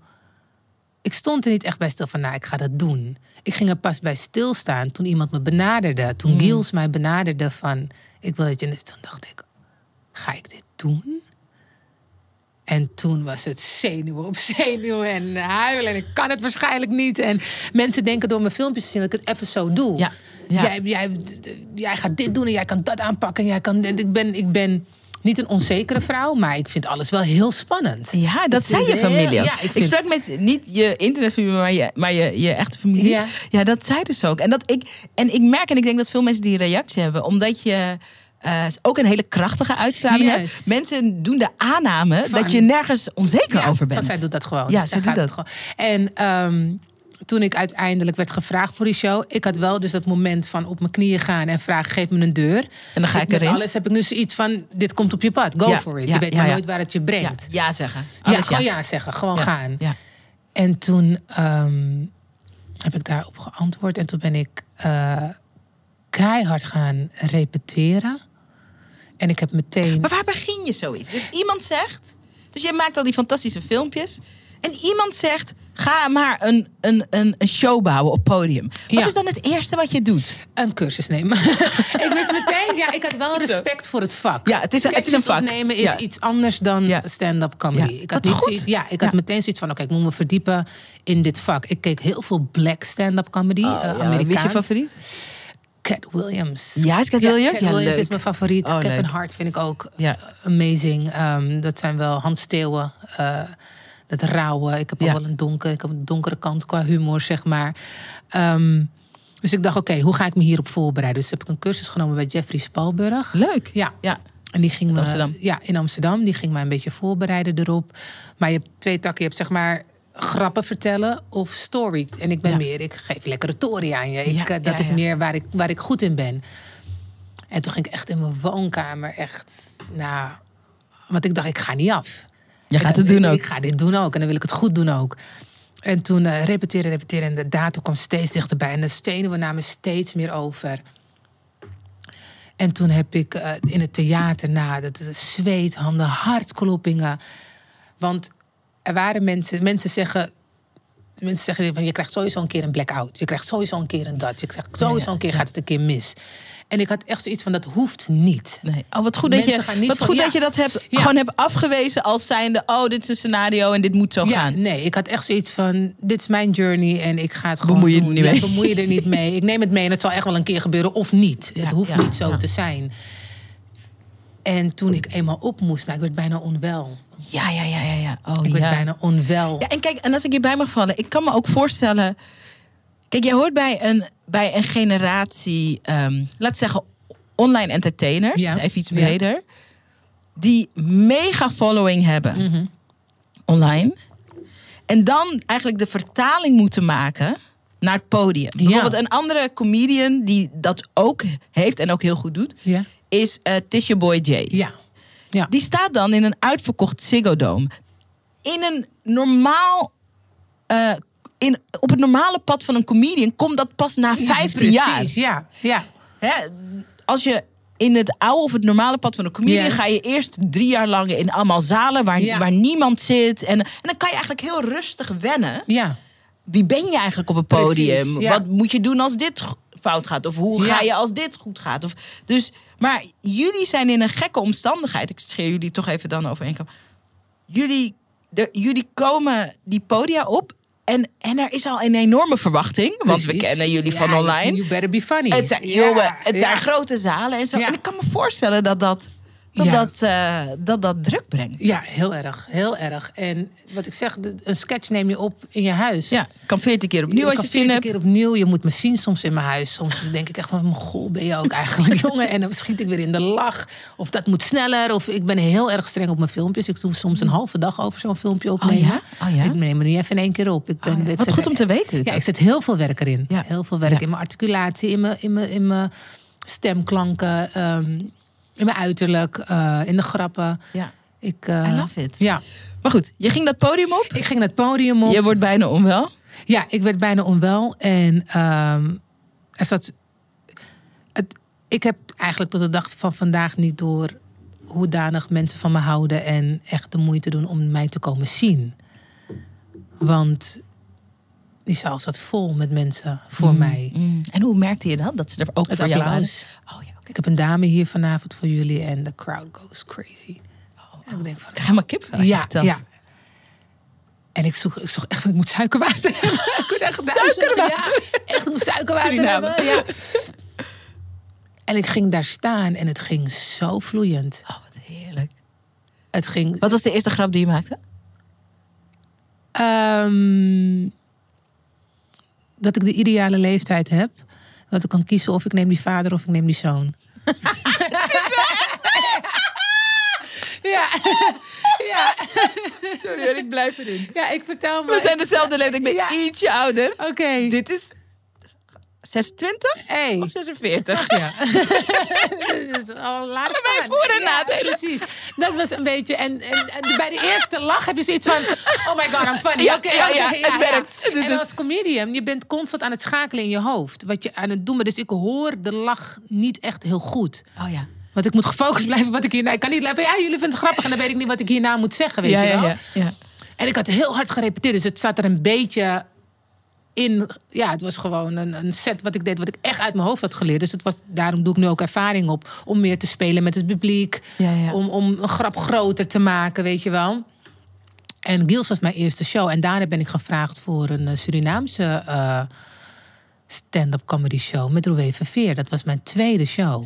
S2: Ik stond er niet echt bij stil van, nou, ik ga dat doen. Ik ging er pas bij stilstaan toen iemand me benaderde. Toen
S1: Mm.
S2: Giels mij benaderde van, ik wil dat je... Toen dacht ik, ga ik dit doen? En toen was het zenuwen op zenuwen en huilen. En ik kan het waarschijnlijk niet. En mensen denken door mijn filmpjes te zien dat ik het even zo doe.
S1: Ja, ja.
S2: Jij, jij, jij gaat dit doen en jij kan dat aanpakken. En jij kan, dit. ik, ben, ik ben niet een onzekere vrouw, maar ik vind alles wel heel spannend.
S1: Ja, dat zei je familie. ook.
S2: ja, ik
S1: sprak met niet je internetfamilie, maar je, maar je, je echte familie.
S2: Ja.
S1: Ja. dat zeiden ze ook. En, dat ik, en ik merk en ik denk dat veel mensen die reactie hebben, omdat je eh, ook een hele krachtige uitstraling hebt. Mensen doen de aanname
S2: Van-
S1: dat je nergens onzeker
S2: Ja,
S1: over bent.
S2: Want zij doet dat gewoon.
S1: Ja,
S2: Zij
S1: zij doet dat.
S2: gewoon. En ehm, toen ik uiteindelijk werd gevraagd voor die show, ik had wel dus dat moment van op mijn knieën gaan en vragen: geef me een deur.
S1: En dan ga ik
S2: Met
S1: erin.
S2: alles heb ik nu zoiets van: dit komt op je pad, go
S1: Ja,
S2: for it.
S1: ja,
S2: je weet maar nooit waar het je brengt.
S1: ja zeggen.
S2: Ja, gewoon ja zeggen, gewoon gaan.
S1: Ja.
S2: En toen ehm, heb ik daarop geantwoord. En toen ben ik eh, keihard gaan repeteren. En ik heb meteen...
S1: Maar waar begin je zoiets? Dus iemand zegt, dus jij maakt al die fantastische filmpjes. En iemand zegt, ga maar een, een, een, een show bouwen op podium. Wat
S2: Ja.
S1: is dan het eerste wat je doet?
S2: Een cursus nemen. ik wist meteen, ja, ik had wel respect voor het vak.
S1: Ja, het is een- het is een vak.
S2: opnemen is
S1: Ja.
S2: iets anders dan
S1: Ja.
S2: stand-up comedy.
S1: Ja.
S2: Ik had, niet
S1: goed.
S2: zoiets, ja, ik had meteen zoiets van, oké, ik moet me verdiepen in dit vak. Ik keek heel veel black stand-up comedy,
S1: Oh, ja.
S2: Amerikaans.
S1: Wie is je favoriet?
S2: Cat Williams.
S1: Ja, is Cat Williams?
S2: Cat
S1: Ja,
S2: Williams
S1: leuk.
S2: is mijn favoriet.
S1: Oh,
S2: Kevin
S1: leuk.
S2: Hart vind ik ook
S1: Ja.
S2: amazing. Ehm, dat zijn wel Hans Steeuwen. eh, dat rauwe. Ik heb ook wel een donker, ik heb een donkere kant qua humor, zeg maar. Ehm, dus ik dacht, oké, hoe ga ik me hierop voorbereiden? Dus heb ik een cursus genomen bij Jeffrey Spalburg.
S1: Leuk.
S2: Ja,
S1: Ja.
S2: en die ging me,
S1: Amsterdam.
S2: Ja, in Amsterdam. Die ging mij een beetje voorbereiden erop. Maar je hebt twee takken. Je hebt zeg maar grappen vertellen of story. En ik ben
S1: Ja.
S2: meer, ik geef lekker retorie aan je. Ik,
S1: Ja,
S2: eh, dat is meer waar ik, waar ik goed in ben. En toen ging ik echt in mijn woonkamer echt, nou... Want ik dacht, ik ga niet af.
S1: Je gaat
S2: Ik-
S1: het doen
S2: ik,
S1: ook.
S2: Ik ga dit doen ook en dan wil ik het goed doen ook. En toen eh, repeteren, repeteren. En de datum kwam steeds dichterbij. En de stenen we namen steeds meer over. En toen heb ik eh, in het theater na, dat de zweet, handen, hartkloppingen. Want er waren mensen, mensen zeggen. Mensen zeggen van je krijgt sowieso een keer een blackout. Je krijgt sowieso een keer een dat. Je krijgt sowieso
S1: Ja,
S2: een keer gaat het een keer mis. En ik had echt zoiets van dat hoeft niet.
S1: Nee. Oh, wat goed, dat je, wat
S2: van-
S1: goed
S2: ja.
S1: dat je dat hebt, gewoon hebt afgewezen als zijnde... oh, dit is een scenario en dit moet zo gaan.
S2: nee, ik had echt zoiets van: dit is mijn journey en ik ga het gewoon.
S1: Bemoei je er niet mee.
S2: bemoei je er niet mee. Ik neem het mee en het zal echt wel een keer gebeuren of niet. Het hoeft niet zo te zijn. En toen ik eenmaal op moest, nou, ik werd bijna onwel.
S1: Ja, ja, ja, ja. ja. Oh,
S2: Ik werd
S1: ja.
S2: bijna onwel.
S1: Ja, en kijk, en als ik hierbij mag vallen, ik kan me ook voorstellen. Kijk, jij hoort bij een, bij een generatie, ehm laten zeggen, online entertainers,
S2: Ja.
S1: even iets
S2: Ja.
S1: breder, die mega following hebben
S2: Mhm.
S1: online. En dan eigenlijk de vertaling moeten maken naar het podium. Bijvoorbeeld een andere comedian die dat ook heeft en ook heel goed doet,
S2: Ja.
S1: Is eh Tisha Boy J.
S2: Ja. Ja.
S1: Die staat dan in een uitverkocht Ziggo Dome. In een normaal... eh, in, op het normale pad van een comedian komt dat pas na 15 jaar.
S2: Precies, ja. Ja.
S1: Hè? Als je in het oude of het normale pad van een comedian...
S2: Ja.
S1: ga je eerst drie jaar lang in allemaal zalen waar,
S2: Ja.
S1: waar niemand zit. En, en dan kan je eigenlijk heel rustig wennen.
S2: Ja.
S1: Wie ben je eigenlijk op het podium?
S2: Precies, ja.
S1: Wat moet je doen als dit fout gaat? Of hoe ga
S2: Ja.
S1: je als dit goed gaat? Of, dus, maar jullie zijn in een gekke omstandigheid. Ik scheer jullie toch even dan overeenkomen. Jullie, jullie komen die podia op. En, en er is al een enorme verwachting. Want we kennen jullie
S2: Ja,
S1: van online.
S2: You better be funny.
S1: Het zijn,
S2: Ja,
S1: jongen, het zijn
S2: ja.
S1: grote zalen en zo.
S2: Ja.
S1: En ik kan me voorstellen dat dat, dat,
S2: Ja.
S1: dat, eh, dat, dat druk brengt.
S2: Ja, heel erg. Heel erg. En wat ik zeg, een sketch neem je op in je huis.
S1: Ja, kan veertien keer opnieuw als
S2: kan
S1: je zin
S2: 40
S1: hebt.
S2: keer opnieuw. Je moet me zien soms in mijn huis. Soms denk ik echt van, goh, ben je ook eigenlijk, jongen? En dan schiet ik weer in de lach. Of dat moet sneller. Of ik ben heel erg streng op mijn filmpjes. Ik doe soms een halve dag over zo'n filmpje opnemen.
S1: ja? Oh ja?
S2: Ik neem er niet even in één keer op. Ik ben,
S1: Oh ja.
S2: ik
S1: Wat goed om te weten.
S2: Ja, ik zet heel veel werk erin.
S1: Ja.
S2: Heel veel werk in mijn articulatie, in mijn, in mijn, in mijn stemklanken, ehm, in mijn uiterlijk, eh, in de grappen.
S1: ja.
S2: Ik, eh,
S1: I love it.
S2: Ja,
S1: Maar goed, je ging dat podium op.
S2: ik ging het podium op.
S1: Je wordt bijna onwel.
S2: Ja, ik werd bijna onwel. En ehm, er zat. Het, ik heb eigenlijk tot de dag van vandaag niet door hoedanig mensen van me houden en echt de moeite doen om mij te komen zien. Want die zaal zat vol met mensen voor mij.
S1: Mm. En hoe merkte je dat? Dat ze er ook
S2: Het
S1: voor jou waren?
S2: applaus.
S1: Oh ja.
S2: Ik heb een dame hier vanavond voor jullie en de crowd goes crazy. En ik denk van,
S1: Helemaal kip als
S2: ja, ja. En ik zoek, ik zoek echt, ik moet suikerwater hebben. ik moet echt
S1: Suikerwater?
S2: Ja, echt, ik moet suikerwater
S1: Suriname.
S2: hebben. Ja. En ik ging daar staan en het ging zo vloeiend.
S1: Oh, wat heerlijk.
S2: Het ging...
S1: Wat was de eerste grap die je maakte?
S2: ehm, dat ik de ideale leeftijd heb. Dat ik kan kiezen of ik neem die vader of ik neem die zoon. ja. ja.
S1: Sorry, ik blijf erin.
S2: ja, ik vertel me.
S1: We zijn dezelfde leeftijd. Ik ben
S2: Ja.
S1: ietsje ouder.
S2: Oké.
S1: Dit is 26
S2: Hey.
S1: of 46?
S2: Ja. dat is al laat
S1: voor- en
S2: Ja. Precies. Dat was een beetje. En, en, en bij de eerste lach heb je zoiets van: oh my god, I'm funny.
S1: Ja,
S2: Oké,
S1: ja, ja, het werkt. Het
S2: En
S1: het.
S2: als comedian, je bent constant aan het schakelen in je hoofd. Wat je aan het doen bent. Dus ik hoor de lach niet echt heel goed.
S1: Oh ja.
S2: Want ik moet gefocust blijven wat ik hierna. Ik kan niet blijven. Ja, jullie vinden het grappig en dan weet ik niet wat ik hierna moet zeggen. Weet je wel?
S1: ja, ja.
S2: En ik had heel hard gerepeteerd, dus het zat er een beetje in. Ja, het was gewoon een, een set wat ik deed, wat ik echt uit mijn hoofd had geleerd. Dus het was, daarom doe ik nu ook ervaring op. Om meer te spelen met het publiek.
S1: Ja, ja.
S2: Om, om een grap groter te maken, weet je wel. En Gils was mijn eerste show. En daarna ben ik gevraagd voor een eh, Surinaamse eh, stand-up comedy show met Roué Verveer. Dat was mijn tweede show.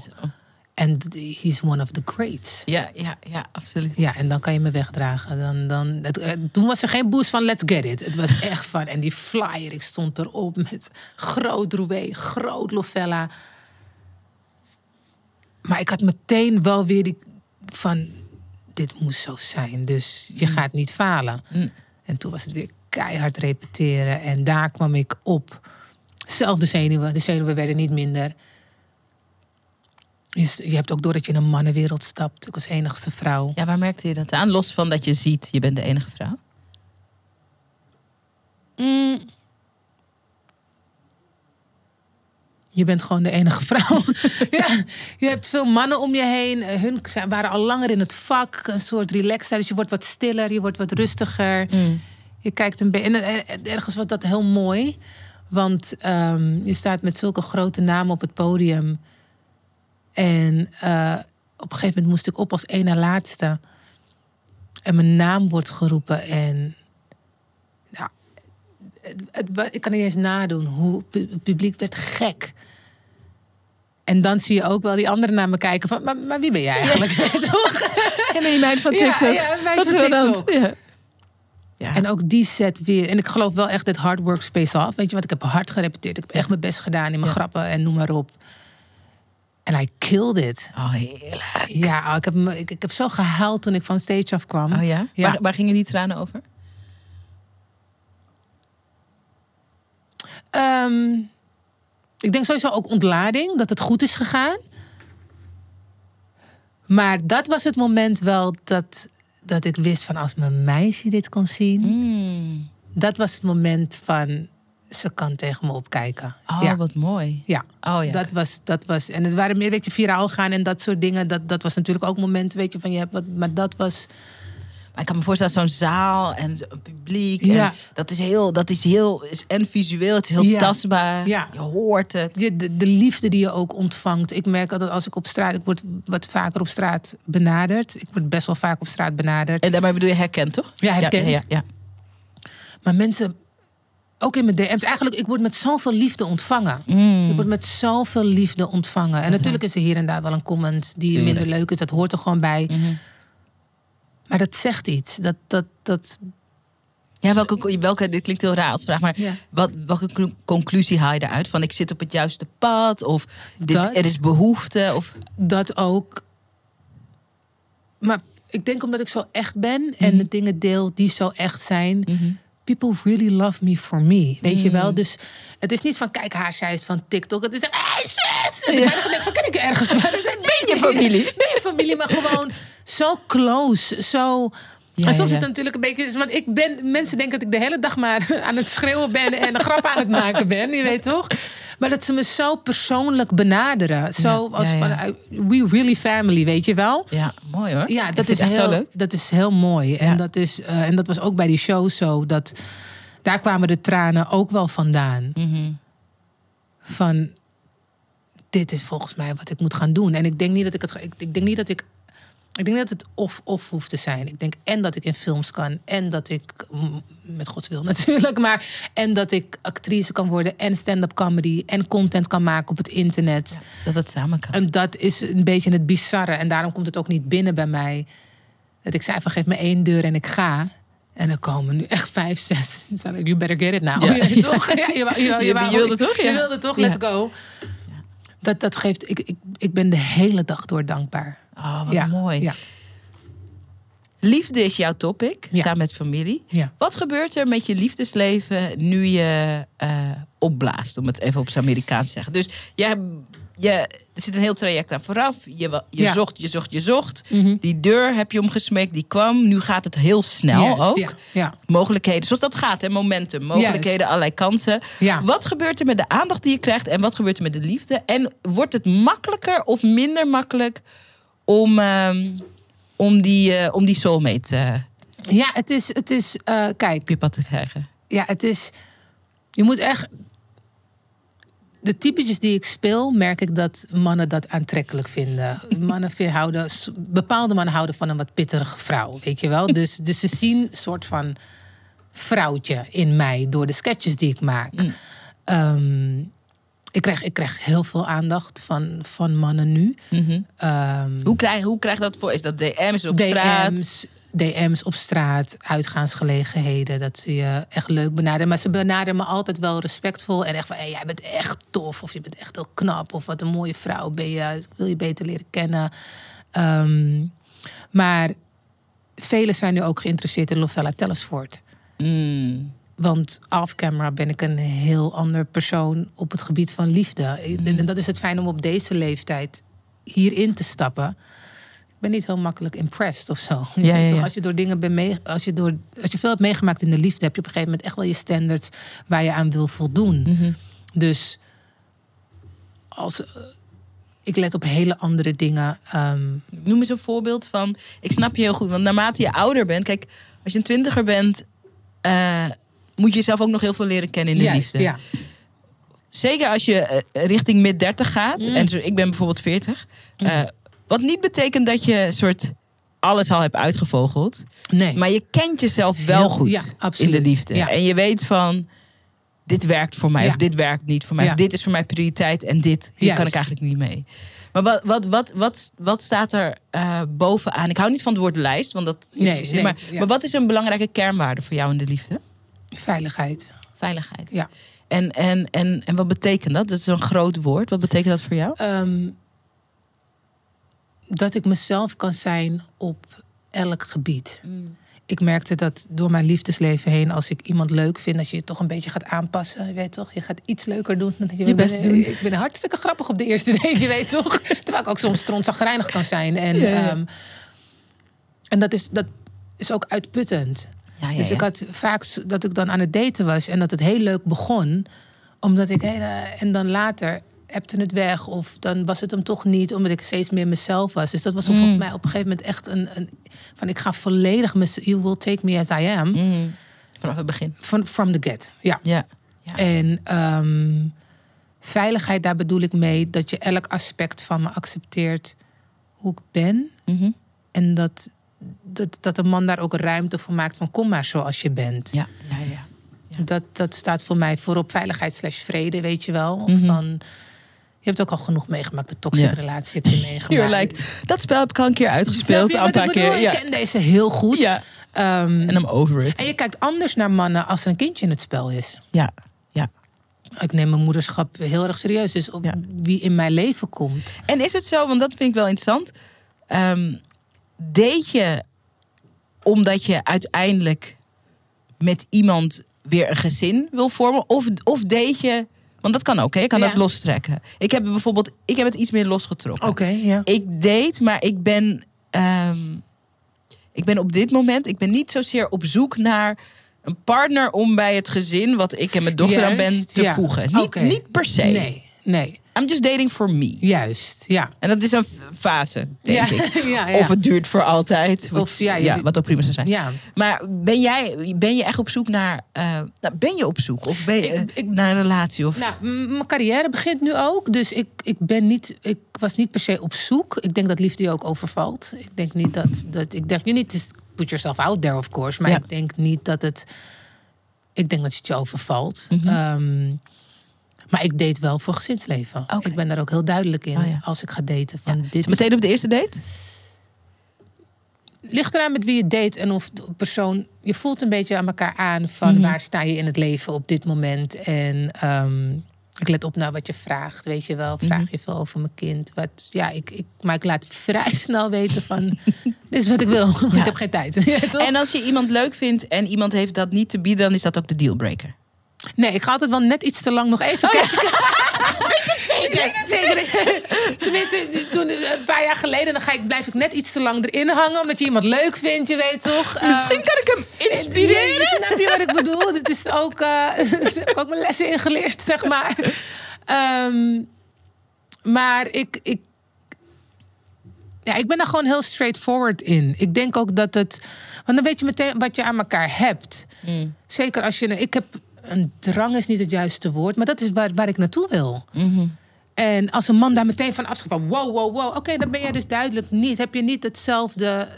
S2: En he's one of the greats.
S1: Ja, ja, ja, absoluut.
S2: Ja, en dan kan je me wegdragen. Dan, dan, het, eh, toen was er geen boost van let's get it. Het was echt van. En die flyer, ik stond erop met groot Roué, groot Lovella. Maar ik had meteen wel weer die van, dit moest zo zijn. Dus je gaat niet falen.
S1: Mm.
S2: En toen was het weer keihard repeteren. En daar kwam ik op. Zelf de zenuwen. De zenuwen werden niet minder. Je, hebt ook door dat je in een mannenwereld stapt. Ik was enigste vrouw.
S1: Ja, waar merkte je dat aan? Los van dat je ziet, je bent de enige vrouw.
S2: Mm. Je bent gewoon de enige vrouw. ja, je hebt veel mannen om je heen. Eh, Hun waren al langer in het vak. Een soort relaxed. Dus je wordt wat stiller, je wordt wat rustiger. Je kijkt een beetje. En eh, ergens was dat heel mooi. Want ehm, je staat met zulke grote namen op het podium. En eh, op een gegeven moment moest ik op als één na laatste. En mijn naam wordt geroepen. En nou, het, ik kan niet eens nadoen hoe het publiek werd gek. En dan zie je ook wel die anderen naar me kijken van, maar, maar wie ben jij eigenlijk?
S1: Ja, maar die meid van
S2: Ja,
S1: TikTok.
S2: ja, een meid van TikTok.
S1: Ja. Ja.
S2: En ook die set weer. En ik geloof wel echt dat hard work space off. Weet je wat? Ik heb hard gerepeteerd. Ik heb echt mijn best gedaan in mijn
S1: Ja.
S2: grappen en noem maar op. En I killed it.
S1: Oh, heerlijk.
S2: Ja, ik heb, ik, ik heb zo gehuild toen ik van stage afkwam.
S1: Oh ja?
S2: Ja.
S1: Waar, waar gingen die tranen over?
S2: Ehm, ik denk sowieso ook ontlading, dat het goed is gegaan. Maar dat was het moment wel dat, dat ik wist van als mijn meisje dit kon zien.
S1: Mm.
S2: Dat was het moment van ze kan tegen me opkijken.
S1: Oh,
S2: ja,
S1: wat mooi.
S2: ja.
S1: Oh ja.
S2: Dat was, dat was, en het waren meer, weet je, viraal gaan en dat soort dingen. Dat, dat was natuurlijk ook momenten, weet je, van je hebt wat, maar dat was,
S1: Maar ik kan me voorstellen, zo'n zaal en publiek.
S2: Ja.
S1: En dat is heel, dat is heel, is en visueel, het is heel
S2: Ja.
S1: tastbaar.
S2: Ja.
S1: Je hoort het.
S2: de, de, de liefde die je ook ontvangt. Ik merk altijd als ik op straat, ik word wat vaker op straat benaderd. Ik word best wel vaak op straat benaderd.
S1: En daarmee bedoel je herkend, toch?
S2: Ja, herkend.
S1: Ja.
S2: Maar mensen, ook in mijn DM's, eigenlijk, ik word met zoveel liefde ontvangen.
S1: Mm.
S2: Ik word met zoveel liefde ontvangen. En natuurlijk is er hier en daar wel een comment die
S1: Tuurlijk.
S2: minder leuk is. Dat hoort er gewoon bij.
S1: Mhm.
S2: Maar dat zegt iets. Dat, dat, dat,
S1: Ja, welke, welke, dit klinkt heel raar als vraag, maar
S2: Ja.
S1: wat, welke clu- conclusie haal je eruit? Van ik zit op het juiste pad? Of dit,
S2: Dat.
S1: er is behoefte? Of,
S2: dat ook. Maar ik denk omdat ik zo echt ben en de dingen deel die zo echt zijn. People really love me for me. Weet je wel? Dus het is niet van kijk haar, zij is van TikTok. Het is hey zus! En echt van ken ik ergens van? Ben
S1: je familie?
S2: Ben je familie, maar gewoon zo close. Zo...
S1: Ja,
S2: en soms
S1: ja,
S2: is het natuurlijk een beetje... Want ik ben, mensen denken dat ik de hele dag maar aan het schreeuwen ben... en een grap aan het maken ben, je weet toch? Maar dat ze me zo persoonlijk benaderen. Zo als uh, we really family, weet je wel?
S1: ja, mooi hoor.
S2: Ja, dat is, heel,
S1: leuk.
S2: dat is heel mooi. En, dat is, eh, en dat was ook bij die show zo. Dat, daar kwamen de tranen ook wel vandaan.
S1: Mhm.
S2: Van, dit is volgens mij wat ik moet gaan doen. En ik denk niet dat ik het... ga- Ik, ik denk niet dat ik... Ik denk dat het of-of hoeft te zijn. Ik denk en dat ik in films kan. En dat ik, mm, met Gods wil natuurlijk, maar... En dat ik actrice kan worden. En stand-up comedy. En content kan maken op het internet.
S1: Dat het samen kan.
S2: En dat is een beetje het bizarre. En daarom komt het ook niet binnen bij mij. Dat ik zei van geef me één deur en ik ga. En er komen nu echt vijf, zes. Dan zei ik, you better get it now.
S1: Ja, ja.
S2: toch? Ja, je, je,
S1: wilde toch? Ja.
S2: Je wilde toch? Let's go. Dat, dat geeft... Ik, ik, ik ben de hele dag door dankbaar.
S1: Oh, wat
S2: ja,
S1: mooi.
S2: Ja,
S1: Liefde is jouw topic,
S2: Ja.
S1: samen met familie. Wat gebeurt er met je liefdesleven nu je eh, opblaast, om het even op zijn Amerikaans te zeggen? Dus jij, je, er zit een heel traject aan vooraf. Je, je zocht, je zocht, je zocht.
S2: Mhm.
S1: Die deur heb je omgesmeekt, die kwam. Nu gaat het heel snel ook. Mogelijkheden, zoals dat gaat, hè? momentum, mogelijkheden, allerlei kansen. Wat gebeurt er met de aandacht die je krijgt en wat gebeurt er met de liefde? En wordt het makkelijker of minder makkelijk om, ehm, om, die, eh, om die soulmate eh,
S2: Ja, het is, het is eh, kijk,
S1: pad te krijgen?
S2: ja, het is. Je moet echt. De typetjes die ik speel, merk ik dat mannen dat aantrekkelijk vinden. Mannen houden, bepaalde mannen houden van een wat pittige vrouw, weet je wel. Dus, dus ze zien een soort van vrouwtje in mij door de sketches die ik maak.
S1: Mm.
S2: Ehm, ik, krijg, ik krijg heel veel aandacht van, van mannen nu.
S1: Mhm.
S2: Ehm,
S1: Hoe krijg, hoe krijg je dat voor? Is dat DM's op straat?
S2: DM's, DM's op straat, uitgaansgelegenheden. Dat ze je echt leuk benaderen. Maar ze benaderen me altijd wel respectvol. En echt van, hey, jij bent echt tof. Of je bent echt heel knap. Of wat een mooie vrouw ben je. Ik wil je beter leren kennen. Ehm, maar velen zijn nu ook geïnteresseerd in Lovella Tellersvoort.
S1: Mm.
S2: Want off-camera ben ik een heel ander persoon op het gebied van liefde. En dat is het fijn om op deze leeftijd hierin te stappen. Ik ben niet heel makkelijk impressed of zo.
S1: Ja, ja, ja.
S2: Als je door dingen bent mee, als je door als je veel hebt meegemaakt in de liefde, heb je op een gegeven moment echt wel je standards waar je aan wil voldoen.
S1: Mhm.
S2: Dus als eh, ik let op hele andere dingen. ehm,
S1: Noem eens een voorbeeld van. Ik snap je heel goed, want naarmate je ouder bent, kijk, als je een twintiger bent, eh, moet je jezelf ook nog heel veel leren kennen in de
S2: juist,
S1: liefde.
S2: Ja.
S1: Zeker als je eh, richting mid 30 gaat.
S2: Mm.
S1: En zo, ik ben bijvoorbeeld 40. eh, wat niet betekent dat je soort alles al hebt uitgevogeld.
S2: Nee.
S1: Maar je kent jezelf wel
S2: Heel-
S1: goed
S2: ja,
S1: in de liefde.
S2: Ja.
S1: En je weet van. Dit werkt voor mij
S2: Ja.
S1: of dit werkt niet voor mij. Of dit is voor mij prioriteit en dit hier
S2: Juist.
S1: kan ik eigenlijk niet mee. Maar wat, wat, wat, wat, wat staat er eh, bovenaan? Ik hou niet van het woord lijst, want dat.
S2: Nee, nee,
S1: maar, maar wat is een belangrijke kernwaarde voor jou in de liefde?
S2: Veiligheid.
S1: Veiligheid.
S2: Ja.
S1: En, en, en, en wat betekent dat? Dat is een groot woord. Wat betekent dat voor jou?
S2: Ehm, dat ik mezelf kan zijn op elk gebied. Ik merkte dat door mijn liefdesleven heen, als ik iemand leuk vind, dat je je toch een beetje gaat aanpassen. Je weet toch? Je gaat iets leuker doen. Dan je,
S1: Je best doen.
S2: Ik ben hartstikke grappig op de eerste date, je weet toch? Terwijl ik ook soms strontzagrijnig kan zijn. En,
S1: Ja, ja.
S2: ehm, en dat, is, dat is ook uitputtend.
S1: Ja,
S2: dus ik had vaak dat ik dan aan het daten was en dat het heel leuk begon. Omdat ik hele. En dan later hebte het weg. Of dan was het hem toch niet, omdat ik steeds meer mezelf was. Dus dat was op
S1: Mm.
S2: mij op een gegeven moment echt een. een van ik ga volledig. You will take me as I am.
S1: Mm. Vanaf het begin.
S2: Van, from the get. Ja.
S1: Ja. ja.
S2: En ehm, veiligheid, daar bedoel ik mee dat je elk aspect van me accepteert hoe ik ben.
S1: Mhm.
S2: En dat, dat, dat een man daar ook ruimte voor maakt van kom maar zoals je bent.
S1: ja. ja, ja. Ja.
S2: Dat, dat staat voor mij voorop veiligheid slash vrede, weet je wel.
S1: Mhm.
S2: Van, je hebt ook al genoeg meegemaakt. De toxische
S1: Ja.
S2: relatie heb je meegemaakt.
S1: Like, dat spel heb ik al een keer uitgespeeld. een paar keer. Ja.
S2: Ik ken deze heel goed.
S1: ja.
S2: Ehm,
S1: En I'm over it.
S2: en je kijkt anders naar mannen als er een kindje in het spel is.
S1: Ja. Ja.
S2: Ik neem mijn moederschap heel erg serieus. Dus op
S1: Ja.
S2: wie in mijn leven komt.
S1: En is het zo, want dat vind ik wel interessant. Ehm date je omdat je uiteindelijk met iemand weer een gezin wil vormen? Of, of date je, want dat kan ook, hè? je kan
S2: Ja.
S1: dat lostrekken. Ik heb bijvoorbeeld, ik heb het iets meer losgetrokken.
S2: Oké, ja.
S1: Ik date, maar ik ben, ehm, ik ben op dit moment, ik ben niet zozeer op zoek naar een partner om bij het gezin, wat ik en mijn dochter aan ben,
S2: Juist,
S1: te
S2: ja.
S1: voegen. Niet, niet per se.
S2: Nee, nee.
S1: I'm just dating for me.
S2: Juist, ja.
S1: En dat is een fase, denk
S2: ja,
S1: ik.
S2: ja, ja.
S1: Of het duurt voor altijd. Wat,
S2: Of, ja,
S1: ja,
S2: je-
S1: wat ook prima zou zijn.
S2: ja.
S1: Maar ben jij ben je echt op zoek naar... eh, nou, ben je op zoek? Of ben je
S2: Ik-
S1: eh,
S2: ik-
S1: naar een relatie? Of,
S2: Nou, mijn carrière begint nu ook. Dus ik, ik, ben niet, ik was niet per se op zoek. Ik denk dat liefde je ook overvalt. Ik denk niet dat... dat ik denk nu niet, dus put yourself out there of course. Maar ik denk niet dat het... Ik denk dat het je overvalt.
S1: Mhm.
S2: Ehm, maar ik date wel voor gezinsleven. Ik ben daar ook heel duidelijk in
S1: Oh ja.
S2: als ik ga daten. Van
S1: Ja.
S2: dit
S1: meteen op de eerste date?
S2: ligt eraan met wie je date en of de persoon. Je voelt een beetje aan elkaar aan van
S1: Mhm.
S2: waar sta je in het leven op dit moment. En ehm, ik let op naar wat je vraagt, weet je wel. Vraag
S1: Mhm.
S2: je veel over mijn kind. Wat, ja, ik, ik, maar ik laat vrij snel weten van dit is wat ik wil. ik heb geen tijd.
S1: En als je iemand leuk vindt en iemand heeft dat niet te bieden... dan is dat ook de dealbreaker.
S2: Nee, ik ga altijd wel net iets te lang nog even kijken. Weet het zeker? zeker. Tenminste, toen, een paar jaar geleden dan ga ik, blijf ik net iets te lang erin hangen. Omdat je iemand leuk vindt, je weet toch?
S1: Misschien kan ik hem inspireren.
S2: Snap je wat ik bedoel? Dit is ook, eh daar heb ik ook mijn lessen in geleerd, zeg maar. Ehm, maar ik, ik, Ja, ik ben daar gewoon heel straightforward in. Ik denk ook dat het. Want dan weet je meteen wat je aan elkaar hebt.
S1: Mm.
S2: Zeker als je. Ik heb. Een drang is niet het juiste woord, maar dat is waar, waar ik naartoe wil.
S1: Mhm.
S2: En als een man daar meteen van afschaft van wow, wow, wow. Oké, dan ben jij dus duidelijk niet. Heb je niet hetzelfde.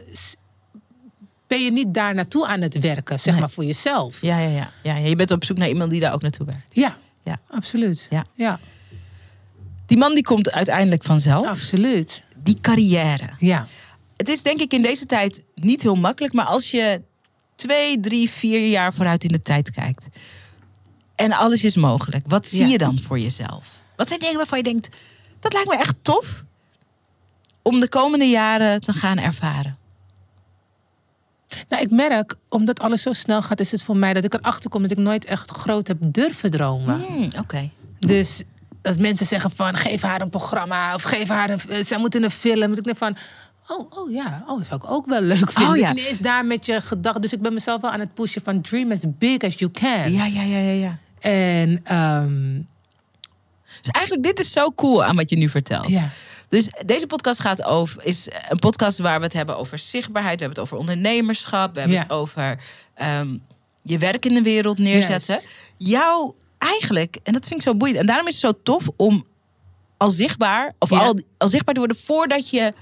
S2: Ben je niet daar naartoe aan het werken, zeg
S1: Nee.
S2: maar voor jezelf?
S1: Ja, ja, ja, ja. Je bent op zoek naar iemand die daar ook naartoe werkt.
S2: Ja,
S1: Ja.
S2: absoluut.
S1: Ja.
S2: ja,
S1: Die man die komt uiteindelijk vanzelf.
S2: absoluut.
S1: Die carrière.
S2: Ja.
S1: Het is denk ik in deze tijd niet heel makkelijk, maar als je twee, drie, vier jaar vooruit in de tijd kijkt en alles is mogelijk, wat zie
S2: Ja.
S1: je dan voor jezelf? Wat zijn dingen waarvan je denkt, dat lijkt me echt tof om de komende jaren te gaan ervaren?
S2: Nou, ik merk, omdat alles zo snel gaat, is het voor mij dat ik erachter kom dat ik nooit echt groot heb durven dromen.
S1: Hmm, Oké.
S2: Dus als mensen zeggen van geef haar een programma of geef haar een, eh, zij moet in een film, ik denk van oh, oh ja, oh dat zou ik ook wel leuk vinden.
S1: Oh, ja.
S2: Daar met je gedachten. Dus ik ben mezelf wel aan het pushen van dream as big as you can.
S1: Ja, ja, ja, ja, ja.
S2: En ehm,
S1: Dus eigenlijk dit is zo cool aan wat je nu vertelt.
S2: ja,
S1: Dus deze podcast gaat over, is een podcast waar we het hebben over zichtbaarheid. We hebben het over ondernemerschap. We hebben
S2: Ja.
S1: het over ehm, je werk in de wereld neerzetten. Jou eigenlijk, en dat vind ik zo boeiend. En daarom is het zo tof om al zichtbaar, of
S2: Ja.
S1: al, al zichtbaar te worden voordat je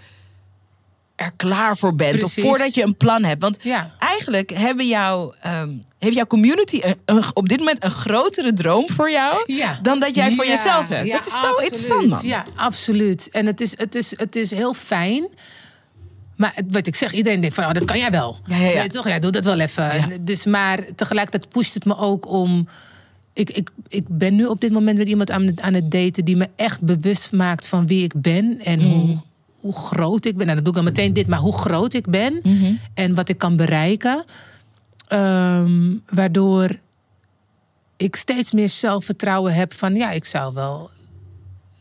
S1: er klaar voor bent.
S2: Precies.
S1: Of voordat je een plan hebt. Want
S2: ja.
S1: eigenlijk hebben jou, ehm, heeft jouw community een- een- op dit moment een grotere droom voor jou.
S2: Ja.
S1: Dan dat jij voor
S2: Ja,
S1: jezelf hebt.
S2: ja,
S1: dat is zo interessant, man.
S2: Ja, absoluut. En het is, het is, het is heel fijn. Maar het- wat ik zeg, iedereen denkt van, oh, dat kan jij wel.
S1: Ja,
S2: toch? Ja, doe dat wel even. Dus, maar tegelijkertijd pusht het me ook om... Ik, ik, ik ben nu op dit moment met iemand aan, het- aan het daten... die me echt bewust maakt van wie ik ben en
S1: Mm.
S2: hoe, hoe groot ik ben. En dan doe ik dan meteen dit, maar hoe groot ik ben...
S1: Mhm.
S2: en wat ik kan bereiken. Ehm, waardoor ik steeds meer zelfvertrouwen heb van ja, ik zou wel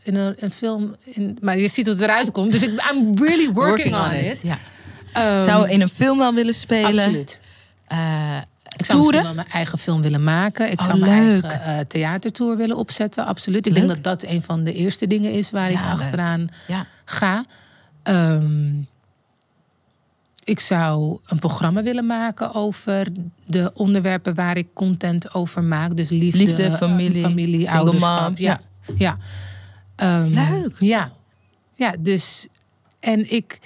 S2: in een, een film. In, maar je ziet hoe het eruit komt. Dus ik, I'm really working, on, it.
S1: Ja.
S2: Ehm,
S1: Zou in een film wel willen spelen?
S2: absoluut.
S1: Eh,
S2: Ik zou
S1: toeren?
S2: wel mijn eigen film willen maken. Ik
S1: Oh,
S2: zou mijn
S1: leuk.
S2: eigen eh, theatertour willen opzetten. Absoluut. Ik
S1: Leuk.
S2: denk dat dat een van de eerste dingen is waar
S1: Ja,
S2: ik
S1: leuk.
S2: achteraan
S1: Ja.
S2: Ehm, ik zou een programma willen maken over de onderwerpen waar ik content over maak. Dus liefde,
S1: Liefde,
S2: eh,
S1: familie,
S2: familie ouderschap. Ja. ja. Ehm,
S1: Leuk.
S2: Ja. Ja, dus... En ik...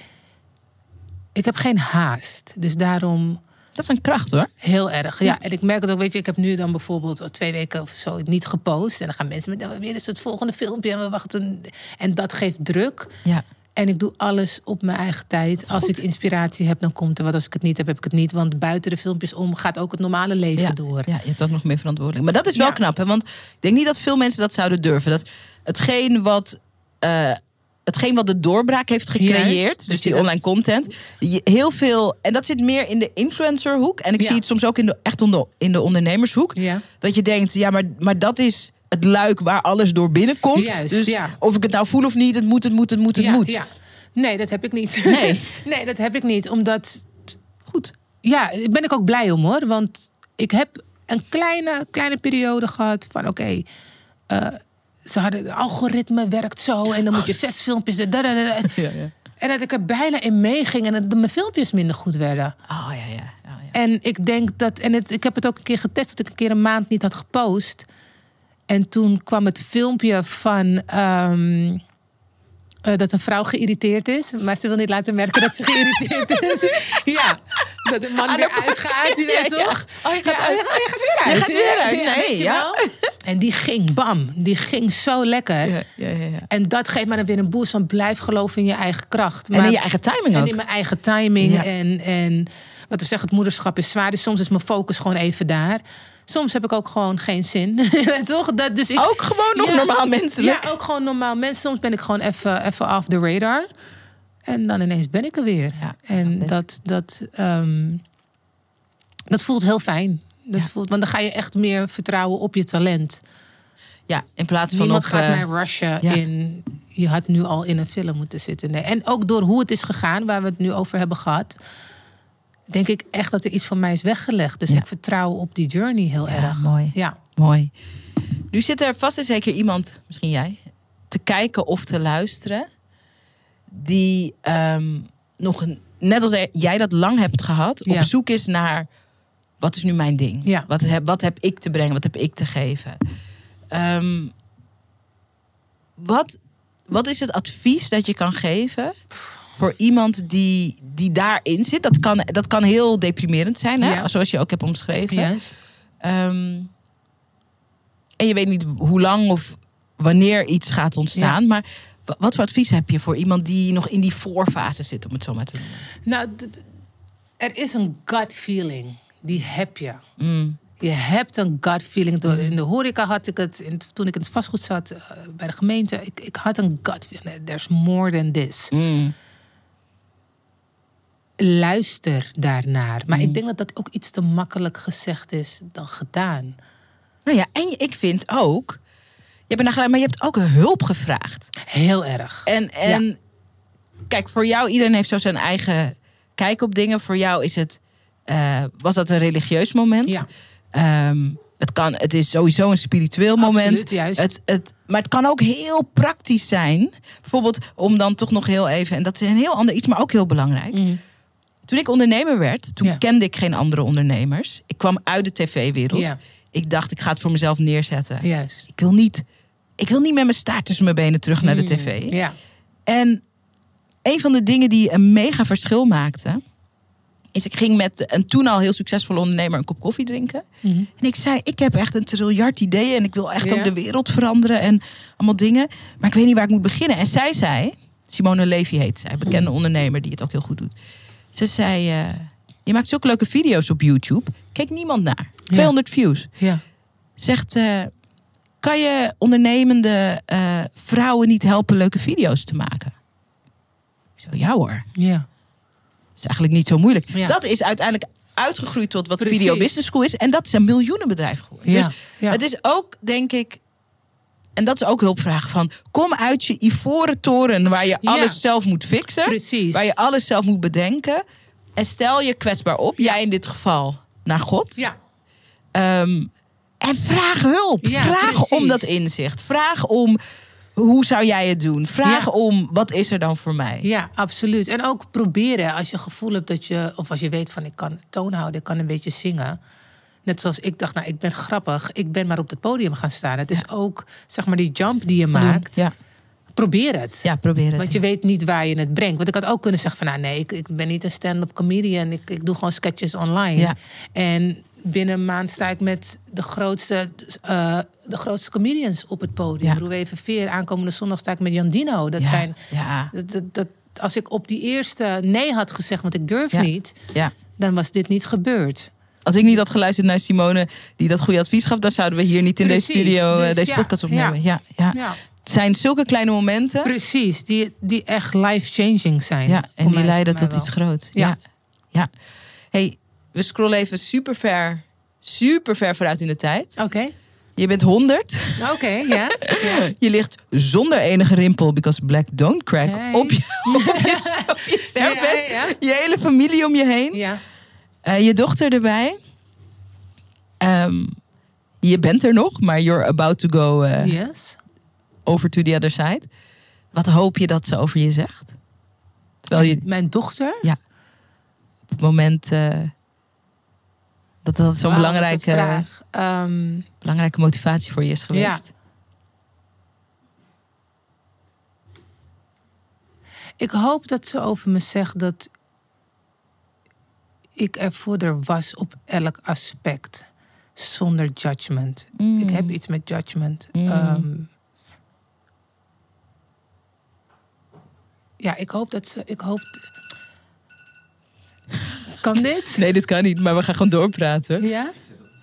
S2: Ik heb geen haast. Dus daarom
S1: Dat is een kracht hoor.
S2: heel erg. Ja, en ik merk het ook. Weet je, ik heb nu dan bijvoorbeeld twee weken of zo niet gepost. En dan gaan mensen met "Oh, weer is het volgende filmpje en we wachten. En dat geeft druk.
S1: Ja.
S2: En ik doe alles op mijn eigen tijd. Als ik inspiratie heb, dan komt er wat. Als ik het niet heb, heb ik het niet. Want buiten de filmpjes om gaat ook het normale leven
S1: Ja.
S2: door.
S1: ja, je hebt ook nog meer verantwoordelijk. Maar dat is wel
S2: Ja.
S1: knap, hè? Want ik denk niet dat veel mensen dat zouden durven. Dat hetgeen wat, eh, hetgeen wat de doorbraak heeft gecreëerd,
S2: Juist,
S1: dus
S2: dat
S1: die online content, heel veel. En dat zit meer in de influencerhoek. En ik
S2: Ja.
S1: zie het soms ook in de, echt onder, in de ondernemershoek.
S2: Ja.
S1: Dat je denkt, ja, maar, maar dat is het luik waar alles door binnenkomt.
S2: Juist,
S1: dus
S2: ja.
S1: of ik het nou voel of niet, het moet, het moet, het moet, het
S2: ja,
S1: moet.
S2: ja. Nee, dat heb ik niet.
S1: Nee.
S2: nee, dat heb ik niet. Omdat
S1: Goed.
S2: Ja, daar ben ik ook blij om hoor. Want ik heb een kleine, kleine periode gehad van oké. eh, ze hadden het algoritme werkt zo en dan moet je zes filmpjes. da, da, da, da.
S1: Ja, ja.
S2: En dat ik er bijna in meeging en dat mijn filmpjes minder goed werden.
S1: Oh ja, ja. ja, ja.
S2: En ik denk dat, en het, ik heb het ook een keer getest, dat ik een keer een maand niet had gepost. En toen kwam het filmpje van ehm, eh, dat een vrouw geïrriteerd is, maar ze wil niet laten merken dat ze geïrriteerd is. ja, dat de man weer uitgaat, je weet
S1: Ja, ja.
S2: toch?
S1: Oh, je gaat
S2: Ja,
S1: uit.
S2: oh, je gaat weer uit.
S1: Je gaat weer uit.
S2: Ja,
S1: Nee, ja.
S2: En die ging bam, die ging zo lekker.
S1: Ja, ja, ja, ja.
S2: En dat geeft me dan weer een boost van blijf geloven in je eigen kracht.
S1: En in je eigen timing
S2: en
S1: ook.
S2: in mijn eigen timing.
S1: Ja.
S2: En, en wat we zeggen, het moederschap is zwaar. Dus soms is mijn focus gewoon even daar. Soms heb ik ook gewoon geen zin. Toch? Dat, dus ik,
S1: Ook gewoon nog
S2: Ja.
S1: normaal menselijk.
S2: Ja, ook gewoon normaal mensen. Soms ben ik gewoon even, even off the radar. En dan ineens ben ik er weer.
S1: Ja,
S2: en dat, dat, ehm, dat voelt heel fijn. Dat
S1: Ja.
S2: voelt, want dan ga je echt meer vertrouwen op je talent.
S1: Ja, in plaats van
S2: Niemand gaat
S1: eh,
S2: mij rushen
S1: ja.
S2: in... Je had nu al in een film moeten zitten. Nee. En ook door hoe het is gegaan, waar we het nu over hebben gehad... denk ik echt dat er iets van mij is weggelegd. Dus
S1: Ja.
S2: ik vertrouw op die journey heel
S1: Ja,
S2: erg.
S1: mooi.
S2: Ja.
S1: Mooi. Nu zit er vast en zeker iemand, misschien jij, te kijken of te luisteren. die ehm, nog een, net als jij dat lang hebt gehad, op zoek is naar wat is nu mijn ding?
S2: Ja.
S1: Wat, heb, wat heb ik te brengen? Wat heb ik te geven? Ehm, wat, wat is het advies dat je kan geven voor iemand die, die daarin zit? Dat kan, dat kan heel deprimerend zijn, hè?
S2: Ja.
S1: zoals je ook hebt omschreven.
S2: Juist.
S1: Ehm, en je weet niet hoe lang of wanneer iets gaat ontstaan. Maar wa- wat voor advies heb je voor iemand die nog in die voorfase zit, om het zo maar te noemen?
S2: Nou, er is een gut feeling. Die heb je.
S1: Mm,
S2: Je hebt een gut feeling. Door- In de horeca had ik het, in, toen ik in het vastgoed zat eh, bij de gemeente. Ik, ik had een gut feeling. There's more than this.
S1: mm,
S2: Luister daarnaar. Maar
S1: Mm.
S2: ik denk dat dat ook iets te makkelijk gezegd is dan gedaan.
S1: Nou ja, en ik vind ook. Je bent maar je hebt ook hulp gevraagd.
S2: Heel erg.
S1: En, en kijk, voor jou, iedereen heeft zo zijn eigen kijk op dingen. Voor jou is het, eh, was dat een religieus moment?
S2: Ja.
S1: Ehm, het, kan, het is sowieso een spiritueel moment.
S2: Absoluut, juist.
S1: Het, het, maar het kan ook heel praktisch zijn. Bijvoorbeeld om dan toch nog heel even, en dat is een heel ander iets, maar ook heel belangrijk.
S2: Mm.
S1: Toen ik ondernemer werd, toen
S2: Ja.
S1: kende ik geen andere ondernemers. Ik kwam uit de tv-wereld.
S2: Ja,
S1: Ik dacht, ik ga het voor mezelf neerzetten.
S2: juist.
S1: Ik wil niet, ik wil niet met mijn staart tussen mijn benen terug naar de
S2: Mm.
S1: tv.
S2: Ja.
S1: En een van de dingen die een mega verschil maakte, is ik ging met een toen al heel succesvolle ondernemer een kop koffie drinken.
S2: Mhm.
S1: En ik zei, ik heb echt een triljard ideeën en ik wil echt
S2: Ja.
S1: ook de wereld veranderen en allemaal dingen. Maar ik weet niet waar ik moet beginnen. En zij zei, Simone Levy heet zij, bekende ondernemer die het ook heel goed doet. Ze zei, eh, je maakt zulke leuke video's op YouTube. Kijk niemand naar. 200 views.
S2: Ja.
S1: Zegt, eh, kan je ondernemende eh, vrouwen niet helpen leuke video's te maken? Ik zo, ja hoor.
S2: Ja.
S1: is eigenlijk niet zo moeilijk.
S2: Ja.
S1: Dat is uiteindelijk uitgegroeid tot wat
S2: Precies.
S1: Video Business School is. En dat is een miljoenenbedrijf geworden.
S2: Ja.
S1: Dus het is ook, denk ik... En dat is ook hulpvragen van... Kom uit je ivoren toren waar je
S2: Ja.
S1: alles zelf moet fixen.
S2: Precies.
S1: Waar je alles zelf moet bedenken. En stel je kwetsbaar op. Jij in dit geval naar God.
S2: Ja.
S1: Ehm, en vraag hulp.
S2: Ja,
S1: vraag
S2: precies.
S1: om dat inzicht. Vraag om... Hoe zou jij het doen? Vraag
S2: Ja.
S1: om, wat is er dan voor mij?
S2: Ja, absoluut. En ook proberen als je gevoel hebt dat je, of als je weet van ik kan toon houden, ik kan een beetje zingen. Net zoals ik dacht, nou ik ben grappig, ik ben maar op het podium gaan staan. Het is ook zeg maar die jump die je maakt.
S1: Ja,
S2: Probeer het.
S1: ja probeer het.
S2: Want je weet niet waar je het brengt. Want ik had ook kunnen zeggen van nou nee, ik, ik ben niet een stand-up comedian. Ik, ik doe gewoon sketches online.
S1: Ja.
S2: En binnen een maand sta ik met de grootste, eh, de grootste comedians op het podium. Bedoel, even veer. Aankomende zondag sta ik met Jan Dino. Dat zijn
S1: Ja,
S2: dat, dat, dat- als ik op die eerste nee had gezegd, want ik durf niet,
S1: ja.
S2: dan was dit niet gebeurd.
S1: Als ik niet had geluisterd naar Simone, die dat goede advies gaf, dan zouden we hier niet in
S2: Precies,
S1: deze studio eh,
S2: dus
S1: deze
S2: ja,
S1: podcast opnemen. Ja. Ja,
S2: Ja,
S1: Het zijn zulke kleine momenten.
S2: precies. Die, die echt life-changing zijn.
S1: Ja, en die
S2: mij-
S1: leiden tot iets groots. Ja.
S2: Ja.
S1: Hey, we scrollen even super ver, super ver vooruit in de tijd.
S2: Oké,
S1: Je bent 100.
S2: oké, ja.
S1: Je ligt zonder enige rimpel, because black don't crack,
S2: Hey.
S1: op, je, op, je, op je sterfbed.
S2: Ja, ja.
S1: Je hele familie om je heen.
S2: Ja,
S1: Eh, je dochter erbij. Ehm, je bent er nog, maar you're about to go eh,
S2: yes.
S1: over to the other side. Wat hoop je dat ze over je zegt? Terwijl je
S2: Mijn dochter.
S1: op het moment eh, dat dat zo'n belangrijke.
S2: Ehm,
S1: belangrijke motivatie voor je is geweest.
S2: ik hoop dat ze over me zegt dat ik er voor haar was op elk aspect. Zonder judgment.
S1: Mm.
S2: Ik heb iets met judgment.
S1: Mm.
S2: Ehm, ja, ik hoop dat ze. Ik hoop. Kan dit?
S1: Nee, dit kan niet, maar we gaan gewoon doorpraten.
S2: Ja?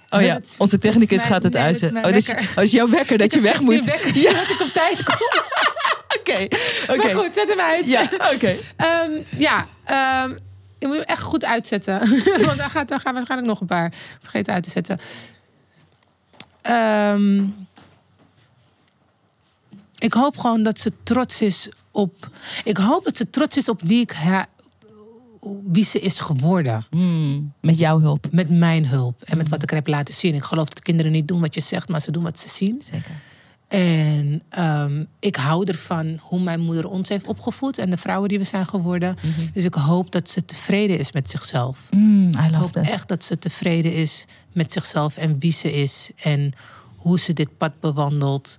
S1: Oh ja,
S2: dat
S1: onze
S2: dat
S1: technicus
S2: mijn-
S1: gaat het
S2: nee, dat is
S1: uit.
S2: mijn
S1: Oh, dus,
S2: wekker.
S1: oh, is jouw wekker dat je
S2: Ik
S1: weg moet?
S2: 16 wekkers, zodat ik op tijd kom.
S1: Oké,
S2: Maar
S1: oké.
S2: goed, zet hem uit.
S1: Ja, oké.
S2: Ehm, ja, ehm, je moet hem echt goed uitzetten. Want dan, gaat, gaan waarschijnlijk nog een paar vergeten uit te zetten. Ehm, ik hoop gewoon dat ze trots is op. Ik hoop dat ze trots is op wie, ik ha- wie ze is geworden.
S1: Hmm, met jouw hulp.
S2: Met mijn hulp en met wat ik er heb laten zien. Ik geloof dat kinderen niet doen wat je zegt, maar ze doen wat ze zien.
S1: Zeker.
S2: En ehm, ik hou ervan hoe mijn moeder ons heeft opgevoed en de vrouwen die we zijn geworden. Dus ik hoop dat ze tevreden is met zichzelf.
S1: Mm, I
S2: Ik hoop
S1: that.
S2: echt dat ze tevreden is met zichzelf en wie ze is. En hoe ze dit pad bewandelt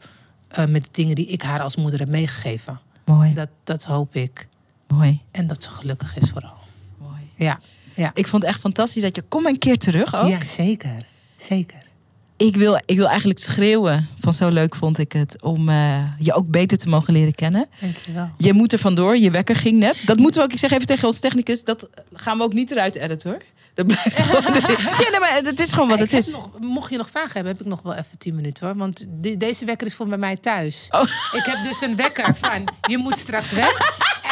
S2: eh, met de dingen die ik haar als moeder heb meegegeven.
S1: Mooi,
S2: Dat, dat hoop ik.
S1: mooi,
S2: En dat ze gelukkig is vooral.
S1: mooi.
S2: Ja, ja.
S1: Ik vond het echt fantastisch dat je... Kom een keer terug ook.
S2: ja zeker. Zeker.
S1: Ik, wil, ik wil eigenlijk schreeuwen van zo leuk vond ik het... om eh, je ook beter te mogen leren kennen.
S2: Dankjewel.
S1: Je moet er vandoor, je wekker ging net. Dat moeten we ook, ik zeg even tegen ons technicus... dat gaan we ook niet eruit editen hoor. Dat blijft gewoon. Ja, nee, maar het is gewoon wat
S2: Ik
S1: het is.
S2: Nog, mocht je nog vragen hebben, heb ik nog wel even 10 minuten hoor. Want de- deze wekker is voor bij mij thuis.
S1: Oh.
S2: Ik heb dus een wekker van je moet straks weg.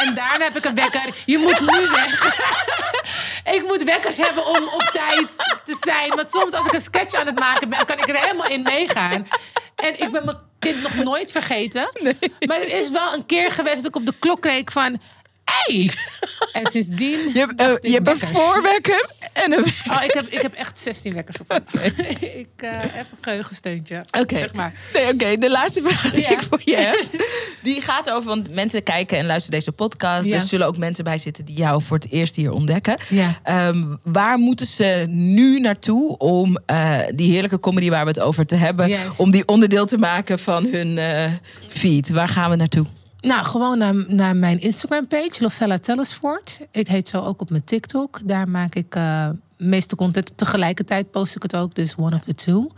S2: En daarna heb ik een wekker, je moet nu weg. ik moet wekkers hebben om op tijd te zijn. Want soms als ik een sketch aan het maken ben, kan ik er helemaal in meegaan. En ik ben mijn kind nog nooit vergeten. Maar er is wel een keer geweest dat ik op de klok keek van... Hey! En sindsdien.
S1: Je hebt, eh, je hebt een voorwekker en een...
S2: Oh, ik heb, ik heb echt 16 wekkers op. ik eh, heb een geheugensteuntje.
S1: Oké.
S2: Zeg maar.
S1: Nee, oké. De laatste vraag die
S2: Ja.
S1: ik voor je heb, die gaat over, want mensen kijken en luisteren deze podcast.
S2: Ja.
S1: Er zullen ook mensen bij zitten die jou voor het eerst hier ontdekken.
S2: Ja.
S1: Ehm, waar moeten ze nu naartoe om eh, die heerlijke comedy waar we het over te hebben, om die onderdeel te maken van hun feed? Waar gaan we naartoe?
S2: Nou, gewoon naar, naar mijn Instagram-page, Lovella Tellersvoort. Ik heet zo ook op mijn TikTok. Daar maak ik eh meeste content. Tegelijkertijd post ik het ook, dus one of the two.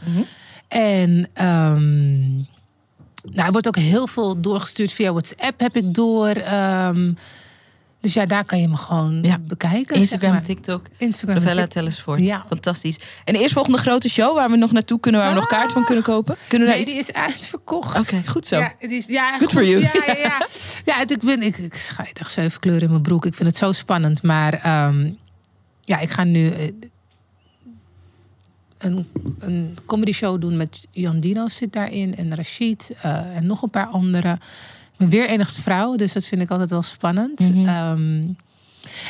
S2: En ehm, nou, er wordt ook heel veel doorgestuurd via WhatsApp, heb ik door. Ehm, dus ja, daar kan je me gewoon
S1: Ja.
S2: bekijken.
S1: Instagram,
S2: zeg maar.
S1: TikTok,
S2: Instagram
S1: Novella
S2: TikTok.
S1: Tellersvoort.
S2: Ja.
S1: Fantastisch. En de eerstvolgende grote show waar we nog naartoe kunnen, waar we nog kaart van kunnen kopen? Kunnen we daar
S2: Nee,
S1: iets...
S2: die is uitverkocht.
S1: Oké, goed zo.
S2: Ja, het is, ja,
S1: Good
S2: goed,
S1: for you.
S2: Ja, ja, ja. ja het, ik, ben, ik, ik schijt echt zeven kleuren in mijn broek. Ik vind het zo spannend. Maar ehm, ja, ik ga nu eh, een, een comedy show doen met Jan Dino zit daarin. En Rashid eh, en nog een paar anderen. Ben weer enigste vrouw, dus dat vind ik altijd wel spannend.
S1: Mhm.
S2: Ehm,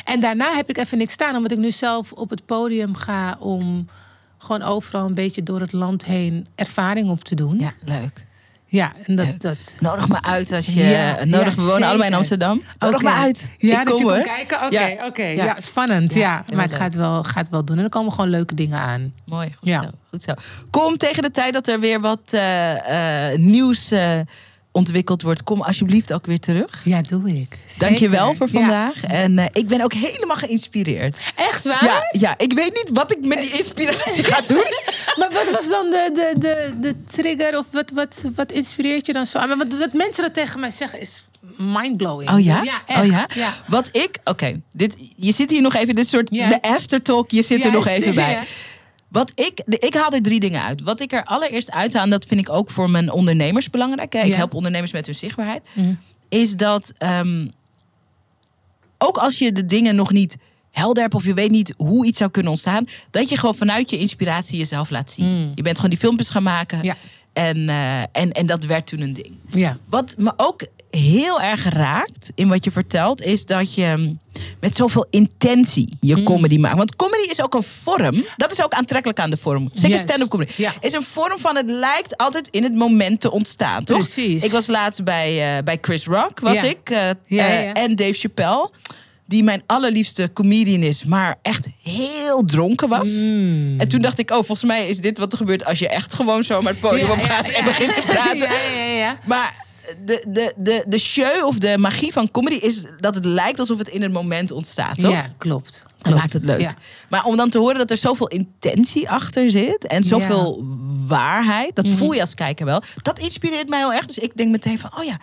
S2: en daarna heb ik even niks staan, omdat ik nu zelf op het podium ga om gewoon overal een beetje door het land heen ervaring op te doen.
S1: Ja, leuk.
S2: Ja, en dat. Dat
S1: Nodig me uit als je.
S2: Ja,
S1: nodig,
S2: ja,
S1: we wonen allebei in. Amsterdam. Nodig me uit.
S2: Ja,
S1: ik
S2: dat
S1: kom
S2: je kan kijken. Oké,
S1: Ja.
S2: oké.
S1: Ja.
S2: Ja. spannend.
S1: Ja,
S2: maar het gaat wel, gaat wel doen. En er komen gewoon leuke dingen aan.
S1: Mooi, goed,
S2: Ja.
S1: zo, goed zo. Kom tegen de tijd dat er weer wat eh, eh, nieuws eh, ontwikkeld wordt. Kom alsjeblieft ook weer terug.
S2: Ja, doe ik.
S1: Dank je wel
S2: Zeker.
S1: voor
S2: Ja.
S1: vandaag. En eh, ik ben ook helemaal geïnspireerd.
S2: Echt waar?
S1: Ja, ja, ik weet niet wat ik met die inspiratie ga doen.
S2: Maar wat was dan de, de, de, de trigger? Of wat, wat, wat inspireert je dan zo? Maar wat, wat mensen dat tegen mij zeggen is mindblowing.
S1: Oh ja?
S2: Ja, echt.
S1: Oh ja?
S2: ja.
S1: Wat ik, oké, dit, je zit hier nog even, dit soort, de aftertalk, je zit er nog even bij. Wat ik, ik haal er drie dingen uit. Wat ik er allereerst uit haal, en dat vind ik ook voor mijn ondernemers belangrijk. Hè. Ik
S2: Ja.
S1: help ondernemers met hun zichtbaarheid.
S2: Mhm.
S1: Is dat ehm, ook als je de dingen nog niet helder hebt of je weet niet hoe iets zou kunnen ontstaan, dat je gewoon vanuit je inspiratie jezelf laat zien.
S2: Mm.
S1: Je bent gewoon die filmpjes gaan maken
S2: Ja.
S1: en, eh, en, en dat werd toen een ding.
S2: Ja.
S1: Wat me ook heel erg raakt in wat je vertelt, is dat je met zoveel intentie je
S2: Mm.
S1: comedy maakt. Want comedy is ook een vorm. Dat is ook aantrekkelijk aan de vorm. Zeker
S2: Juist.
S1: stand-up comedy.
S2: Ja.
S1: Is een vorm van het lijkt altijd in het moment te ontstaan, toch?
S2: Precies.
S1: Ik was laatst bij, eh, bij Chris Rock, was
S2: Ja.
S1: ik. eh,
S2: Ja,
S1: eh,
S2: ja.
S1: En Dave Chappelle. Die mijn allerliefste comedian is, maar echt heel dronken was.
S2: Mm.
S1: En toen dacht ik, oh, volgens mij is dit wat er gebeurt als je echt gewoon zomaar het podium op gaat en begint te praten.
S2: Ja, ja, ja.
S1: Maar de, de, de, de show of de magie van comedy is dat het lijkt alsof het in het moment ontstaat, toch?
S2: Ja, klopt.
S1: Dat
S2: Klopt.
S1: maakt het leuk.
S2: Ja.
S1: Maar om dan te horen dat er zoveel intentie achter zit en zoveel waarheid, dat
S2: Mhm.
S1: voel je als kijker wel. Dat inspireert mij heel erg. Dus ik denk meteen van, oh ja,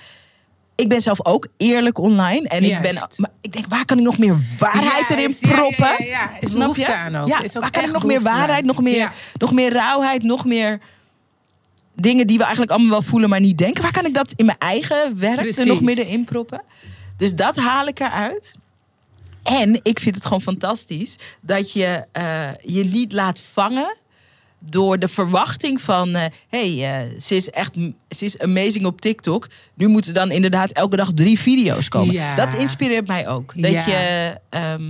S1: ik ben zelf ook eerlijk online. En ik ben, maar ik denk, waar kan ik nog meer waarheid
S2: Ja,
S1: erin
S2: is- ja, ja,
S1: proppen?
S2: Ja, ja, ja. Is
S1: Snap je?
S2: aan ook.
S1: Ja,
S2: Is ook
S1: waar kan ik nog meer waarheid, nog meer, nog meer rauwheid, nog meer dingen die we eigenlijk allemaal wel voelen, maar niet denken. Waar kan ik dat in mijn eigen werk er nog meer in proppen? Dus dat haal ik eruit. En ik vind het gewoon fantastisch dat je eh, je niet laat vangen door de verwachting van... eh hey, eh, ze is echt ze is amazing op TikTok. Nu moeten dan inderdaad elke dag drie video's komen.
S2: Ja.
S1: Dat inspireert mij ook. Dat
S2: Ja.
S1: je... ehm,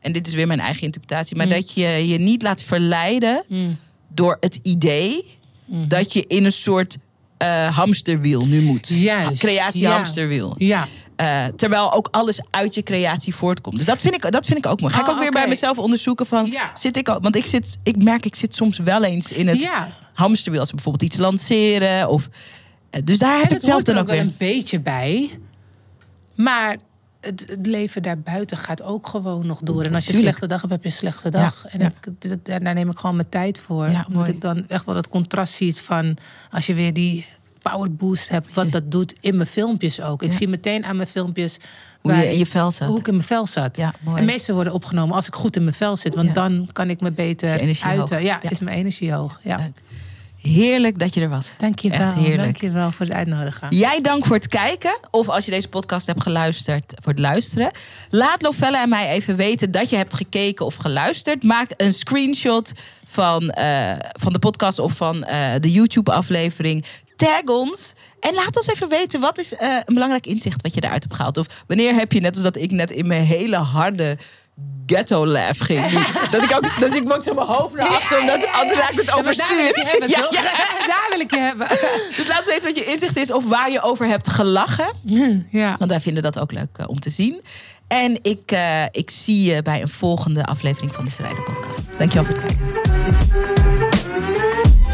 S1: en dit is weer mijn eigen interpretatie. Maar
S2: Mm.
S1: dat je je niet laat verleiden
S2: Mm.
S1: door het idee
S2: Mhm.
S1: dat je in een soort eh, hamsterwiel nu moet.
S2: Juist,
S1: Creatie
S2: ja.
S1: hamsterwiel.
S2: Ja.
S1: Eh, terwijl ook alles uit je creatie voortkomt. Dus dat vind ik, dat vind ik ook mooi. Ga ik
S2: Oh,
S1: ook weer bij mezelf onderzoeken van...
S2: Ja.
S1: Zit ik ook, want ik, zit, ik merk, ik zit soms wel eens in het
S2: Ja.
S1: hamsterwiel. Als we bijvoorbeeld iets lanceren. Of, eh, dus daar heb
S2: En
S1: ik
S2: het
S1: zelf dan
S2: er
S1: ook
S2: wel
S1: weer.
S2: een beetje bij. Maar het, het leven daarbuiten gaat ook gewoon nog door. En als je een slechte dag hebt, heb je een slechte dag. en
S1: ja.
S2: Ik, dit- daar neem ik gewoon mijn tijd voor.
S1: Ja,
S2: omdat ik dan echt wel het contrast zie van... als je weer die power boost hebt, wat dat doet in mijn filmpjes ook. Ik zie meteen aan mijn filmpjes...
S1: Hoe
S2: waar
S1: je in je vel zat.
S2: Hoe ik in mijn vel zat.
S1: Ja, mooi.
S2: En meestal worden opgenomen als ik goed in mijn vel zit. Want dan kan ik me beter uiten.
S1: hoog.
S2: Ja,
S1: Ja.
S2: is mijn energie hoog. Ja.
S1: Leuk. Heerlijk dat je er was.
S2: Dank je
S1: Echt
S2: wel.
S1: heerlijk.
S2: Dank je wel voor het uitnodigen.
S1: Jij dank voor het kijken. Of als je deze podcast hebt geluisterd, voor het luisteren. Laat Lovelle en mij even weten dat je hebt gekeken of geluisterd. Maak een screenshot van, eh, van de podcast of van eh, de YouTube-aflevering. Tag ons. En laat ons even weten, wat is eh, een belangrijk inzicht wat je eruit hebt gehaald? Of wanneer heb je, net als dat ik net in mijn hele harde ghetto laugh ging. dat ik ook, dat ik ook zo mijn hoofd naar achter, omdat anders raakt het
S2: Ja, daar
S1: overstuur.
S2: ik je hebben,
S1: Ja,
S2: toch?
S1: ja.
S2: Daar wil ik je hebben.
S1: Dus laat weten wat je inzicht is of waar je over hebt gelachen.
S2: Ja.
S1: Want wij vinden dat ook leuk eh, om te zien. En ik, eh, ik zie je bij een volgende aflevering van de Strijder Podcast. Dankjewel voor het kijken.